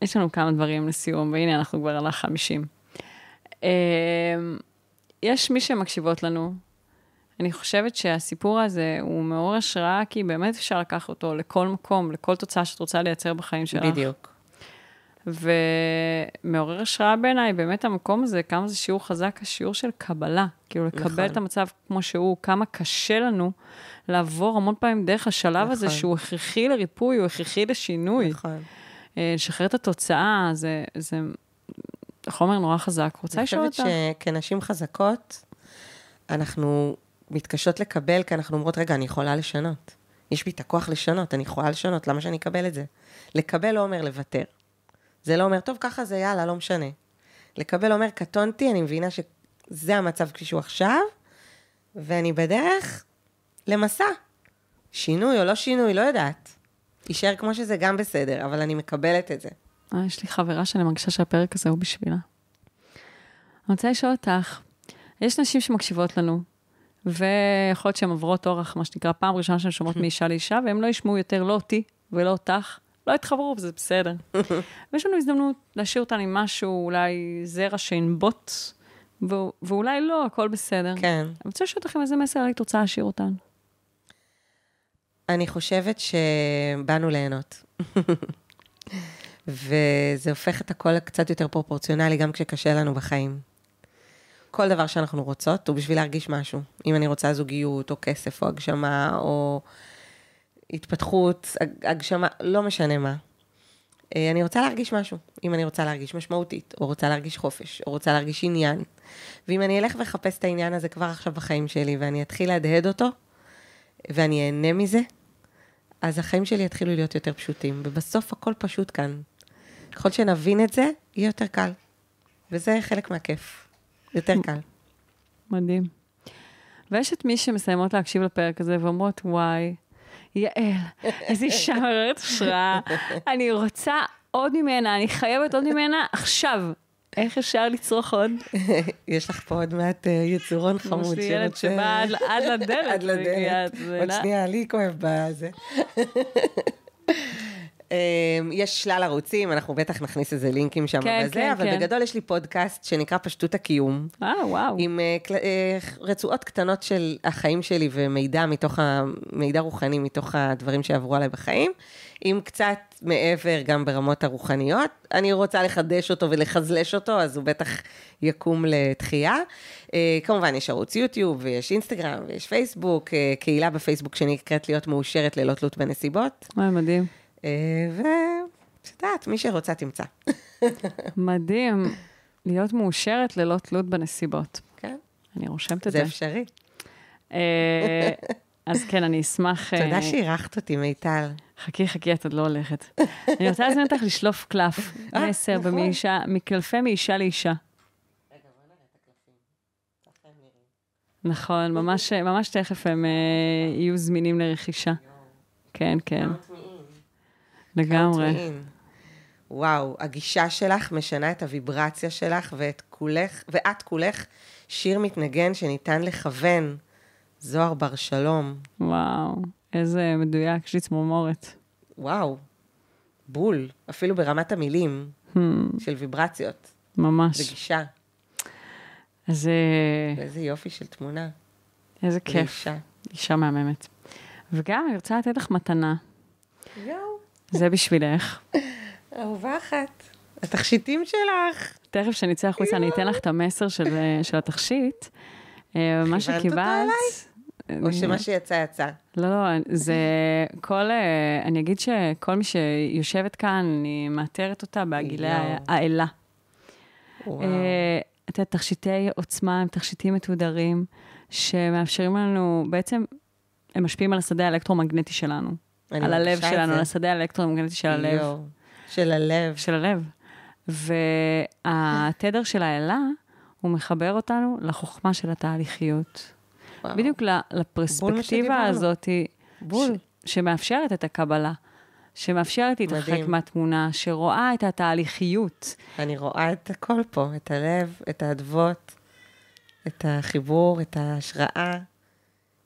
יש לנו כמה דברים לסיום, והנה אנחנו כבר על החמישים. אמ, יש מי שמקשיבות לנו, אני חושבת שהסיפור הזה הוא מעורר השראה, כי באמת אפשר לקחת אותו לכל מקום, לכל תוצאה שאת רוצה לייצר בחיים שלך. בדיוק. ומעורר השראה בעיניי, באמת המקום הזה, כמה זה שיעור חזק, השיעור של קבלה. כאילו, לקבל נכון. את המצב כמו שהוא, כמה קשה לנו לעבור המון פעמים דרך השלב נכון. הזה, שהוא הכרחי לריפוי, הוא הכרחי לשינוי. נכון. אה, לשחרר את התוצאה, זה, זה חומר נורא חזק. רוצה לשאול אותך? אני חושבת שכנשים חזקות, אנחנו מתקשות לקבל, כי אנחנו אומרות, רגע, אני יכולה לשנות. יש בי את הכוח לשנות, אני יכולה לשנות, למה שאני אקבל את זה? לקבל לא אומר לוותר. זה לא אומר, טוב, ככה זה, יאללה, לא משנה. לקבל אומר, קטונתי, אני מבינה שזה המצב כפי שהוא עכשיו, ואני בדרך למסע. שינוי או לא שינוי, לא יודעת. יישאר כמו שזה גם בסדר, אבל אני מקבלת את זה. אה, יש לי חברה שאני מרגישה שהפרק הזה הוא בשבילה. אני רוצה לשאול אותך, יש נשים שמקשיבות לנו, ויכול להיות שהן עוברות אורח, מה שנקרא, פעם ראשונה שהן שומעות מאישה לאישה, והן לא ישמעו יותר לא אותי ולא אותך, לא יתחברו, וזה בסדר. ויש לנו הזדמנות להשאיר אותן עם משהו, אולי זרע שינבוט, ו- ואולי לא, הכל בסדר. כן. אני רוצה לשאול אתכם איזה מסר היית רוצה להשאיר אותן. אני חושבת שבאנו ליהנות. וזה הופך את הכל קצת יותר פרופורציונלי, גם כשקשה לנו בחיים. כל דבר שאנחנו רוצות הוא בשביל להרגיש משהו. אם אני רוצה זוגיות, או כסף, או הגשמה, או התפתחות, הגשמה, לא משנה מה. אה, אני רוצה להרגיש משהו. אם אני רוצה להרגיש משמעותית, או רוצה להרגיש חופש, או רוצה להרגיש עניין. ואם אני אלך ואחפש את העניין הזה כבר עכשיו בחיים שלי, ואני אתחיל להדהד אותו, ואני אהנה מזה, אז החיים שלי יתחילו להיות יותר פשוטים. ובסוף הכל פשוט כאן. ככל שנבין את זה, יהיה יותר קל. וזה חלק מהכיף. יותר קל. מדהים. ויש את מי שמסיימות להקשיב לפרק הזה ואומרות, וואי, יעל, איזה אישה מעוררת השראה, אני רוצה עוד ממנה, אני חייבת עוד ממנה עכשיו. איך אפשר לצרוך עוד? יש לך פה עוד מעט אה, יצורון חמוד. יש לי ילד שבא עד לדלת. עד לדלת. עוד שנייה, לי כואב בזה. אמ, יש שלל ערוצים, אנחנו בטח נכניס איזה לינקים שם כן, בזה, כן, אבל כן. בגדול יש לי פודקאסט שנקרא פשטות הקיום. אה, וואו. עם אה, אה, רצועות קטנות של החיים שלי ומידע מתוך ה... מידע רוחני מתוך הדברים שעברו עליי בחיים, עם קצת מעבר גם ברמות הרוחניות. אני רוצה לחדש אותו ולחזלש אותו, אז הוא בטח יקום לתחייה. אה, כמובן, יש ערוץ יוטיוב, ויש אינסטגרם, ויש פייסבוק, קהילה בפייסבוק שנקראת להיות מאושרת ללא תלות בנסיבות. וואי, מדהים. אה, ואת יודעת, מי שרוצה תמצא. מדהים. להיות מאושרת ללא תלות בנסיבות. כן, אני רושמת את זה זה. אפשרי. אה, אז כן, אני אשמח... אה, תודה שאירחת אותי, מיטל. חכי, חכי, את עוד לא הולכת. אני רוצה להזמין אותך לשלוף קלף, אה, מסר נכון. במאישה, מקלפי מאישה לאישה. נכון, ממש, ממש תכף הם יהיו זמינים לרכישה. כן, כן, לגמרי. וואו, הגישה שלך משנה את הוויברציה שלך ואת כולך, ואת כולך שיר מתנגן שניתן לכוון. זוהר בר שלום. וואו, איזה מדויק, יש לי צמרמורת. וואו, בול, אפילו ברמת המילים Hmm, של ויברציות. ממש. זה גישה, אז ואיזה יופי של תמונה. איזה כיף, ואישה. אישה מהממת. וגם אני רוצה לתת לך מתנה, יואו, זה בשבילך. אהובה אחת. התכשיטים שלך. תכף כשאני אצא החוצה, אני אתן לך את המסר של, של התכשיט. אה, מה כיוונת שקיבלת... או שמה שיצא, יצא. לא, לא, זה כל... אה, אני אגיד שכל מי שיושבת כאן, אני מאתרת אותה בהגילי. האלה. אה, את יודעת, תכשיטי עוצמה הם תכשיטים מתודרים, שמאפשרים לנו, בעצם, הם משפיעים על השדה האלקטרומגנטי שלנו. על הלב שלנו. על השדה האלקטרומגנטי של הלב. של הלב. של הלב. והתדר של האלה, הוא מחבר אותנו לחוכמה של התהליכיות. וואו. בדיוק לפרספקטיבה. הזאת, בול. ש- שמאפשרת את הקבלה, שמאפשרת להתרחק. מהתמונה, שרואה את התהליכיות. אני רואה את הכל פה, את הלב, את האדוות, את החיבור, את ההשראה.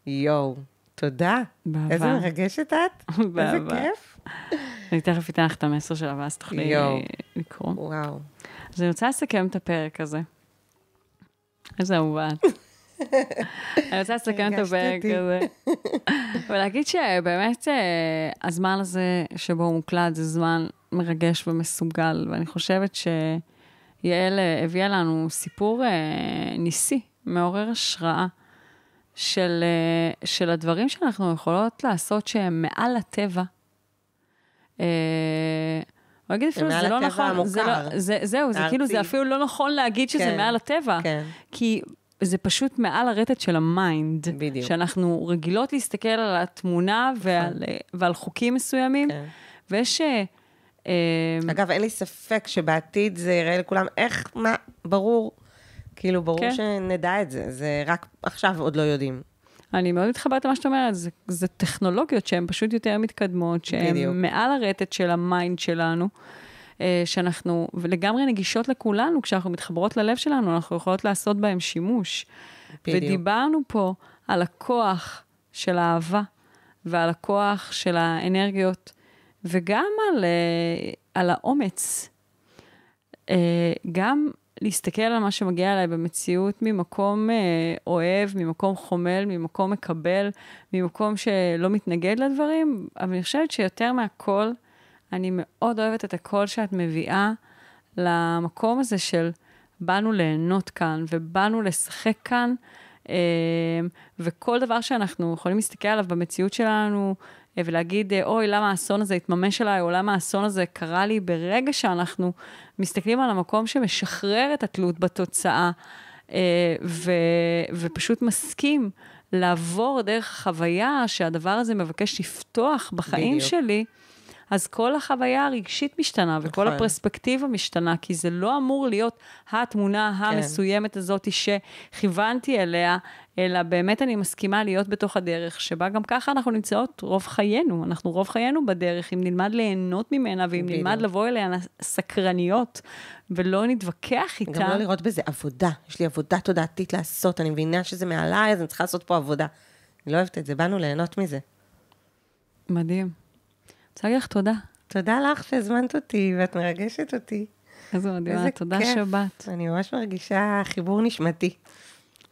יואו, תודה. באהבה. איזה מרגשת את. איזה באהבה. כיף. אני תכף אתן לך את המסר שלה, ואז תוכלי. לקרוא. וואו. אז אני רוצה לסכם את הפרק הזה. איזה אהובה את. אני רוצה לסכם את הפרק. הזה. ולהגיד שבאמת אה, הזמן הזה שבו הוא מוקלט זה זמן מרגש ומסוגל, ואני חושבת שיעל אה, הביאה לנו סיפור אה, ניסי, מעורר השראה. של, אה, של הדברים שאנחנו יכולות לעשות שהם מעל הטבע. אה, אני אגיד אפילו, מעל זה לא נכון, זה המוכר. לא, זה, זהו, זה כאילו, זה. אפילו לא נכון להגיד שזה כן, מעל הטבע. כן. כי זה פשוט מעל הרטט של ה mind. בדיוק. שאנחנו רגילות להסתכל על התמונה ועל, ועל חוקים מסוימים, כן. ויש... אה, אה, אגב, אין לי ספק שבעתיד זה יראה לכולם איך, מה, ברור. כאילו, ברור כן. שנדע את זה, זה רק עכשיו עוד לא יודעים. אני מאוד מתחברת למה שאת אומרת, זה, זה טכנולוגיות שהן פשוט יותר מתקדמות, שהן. מעל הרטט של ה mind שלנו, אה, שאנחנו, ולגמרי נגישות לכולנו, כשאנחנו מתחברות ללב שלנו, אנחנו יכולות לעשות בהן שימוש. בדיוק. ודיברנו פה על הכוח של האהבה, ועל הכוח של האנרגיות, וגם על, אה, על האומץ. אה, גם להסתכל על מה שמגיע אליי במציאות ממקום אה, אוהב, ממקום חומל, ממקום מקבל, ממקום שלא מתנגד לדברים, אבל אני חושבת שיותר מהכל, אני מאוד אוהבת את הקול שאת מביאה למקום הזה של באנו ליהנות כאן ובאנו לשחק כאן, אה, וכל דבר שאנחנו יכולים להסתכל עליו במציאות שלנו, ולהגיד, אה, אוי, למה האסון הזה התממש עליי, או למה האסון הזה קרה לי, ברגע שאנחנו מסתכלים על המקום שמשחרר את התלות בתוצאה, אה, ו, ופשוט מסכים לעבור דרך החוויה שהדבר הזה מבקש לפתוח בחיים בדיוק. שלי, אז כל החוויה הרגשית משתנה, וכל נכון. הפרספקטיבה משתנה, כי זה לא אמור להיות התמונה המסוימת הזאת שכיוונתי אליה, אלא באמת אני מסכימה להיות בתוך הדרך, שבה גם ככה אנחנו נמצאות רוב חיינו. אנחנו רוב חיינו בדרך, אם נלמד ליהנות ממנה, ואם בדיוק. נלמד לבוא אליה סקרניות, ולא נתווכח איתה. גם לא לראות בזה עבודה. יש לי עבודה תודעתית לעשות, אני מבינה שזה מעליי, אז אני צריכה לעשות פה עבודה. אני לא אוהבת את זה, באנו ליהנות מזה. מדהים. רוצה להגיד לך תודה. תודה לך שהזמנת אותי, ואת מרגשת אותי. איזה מדהימה, תודה כיף. שבאת. אני ממש מרגישה חיבור נשמתי.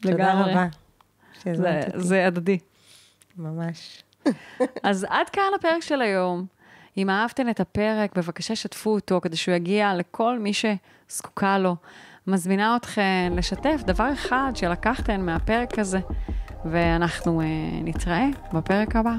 תודה לגמרי. רבה זה- שהזמנת אותי. זה הדדי. ממש. אז עד כאן הפרק של היום. אם אהבתן את הפרק, בבקשה שתפו אותו כדי שהוא יגיע לכל מי שזקוקה לו. מזמינה אתכן לשתף דבר אחד שלקחתן מהפרק הזה, ואנחנו אה, נתראה בפרק הבא.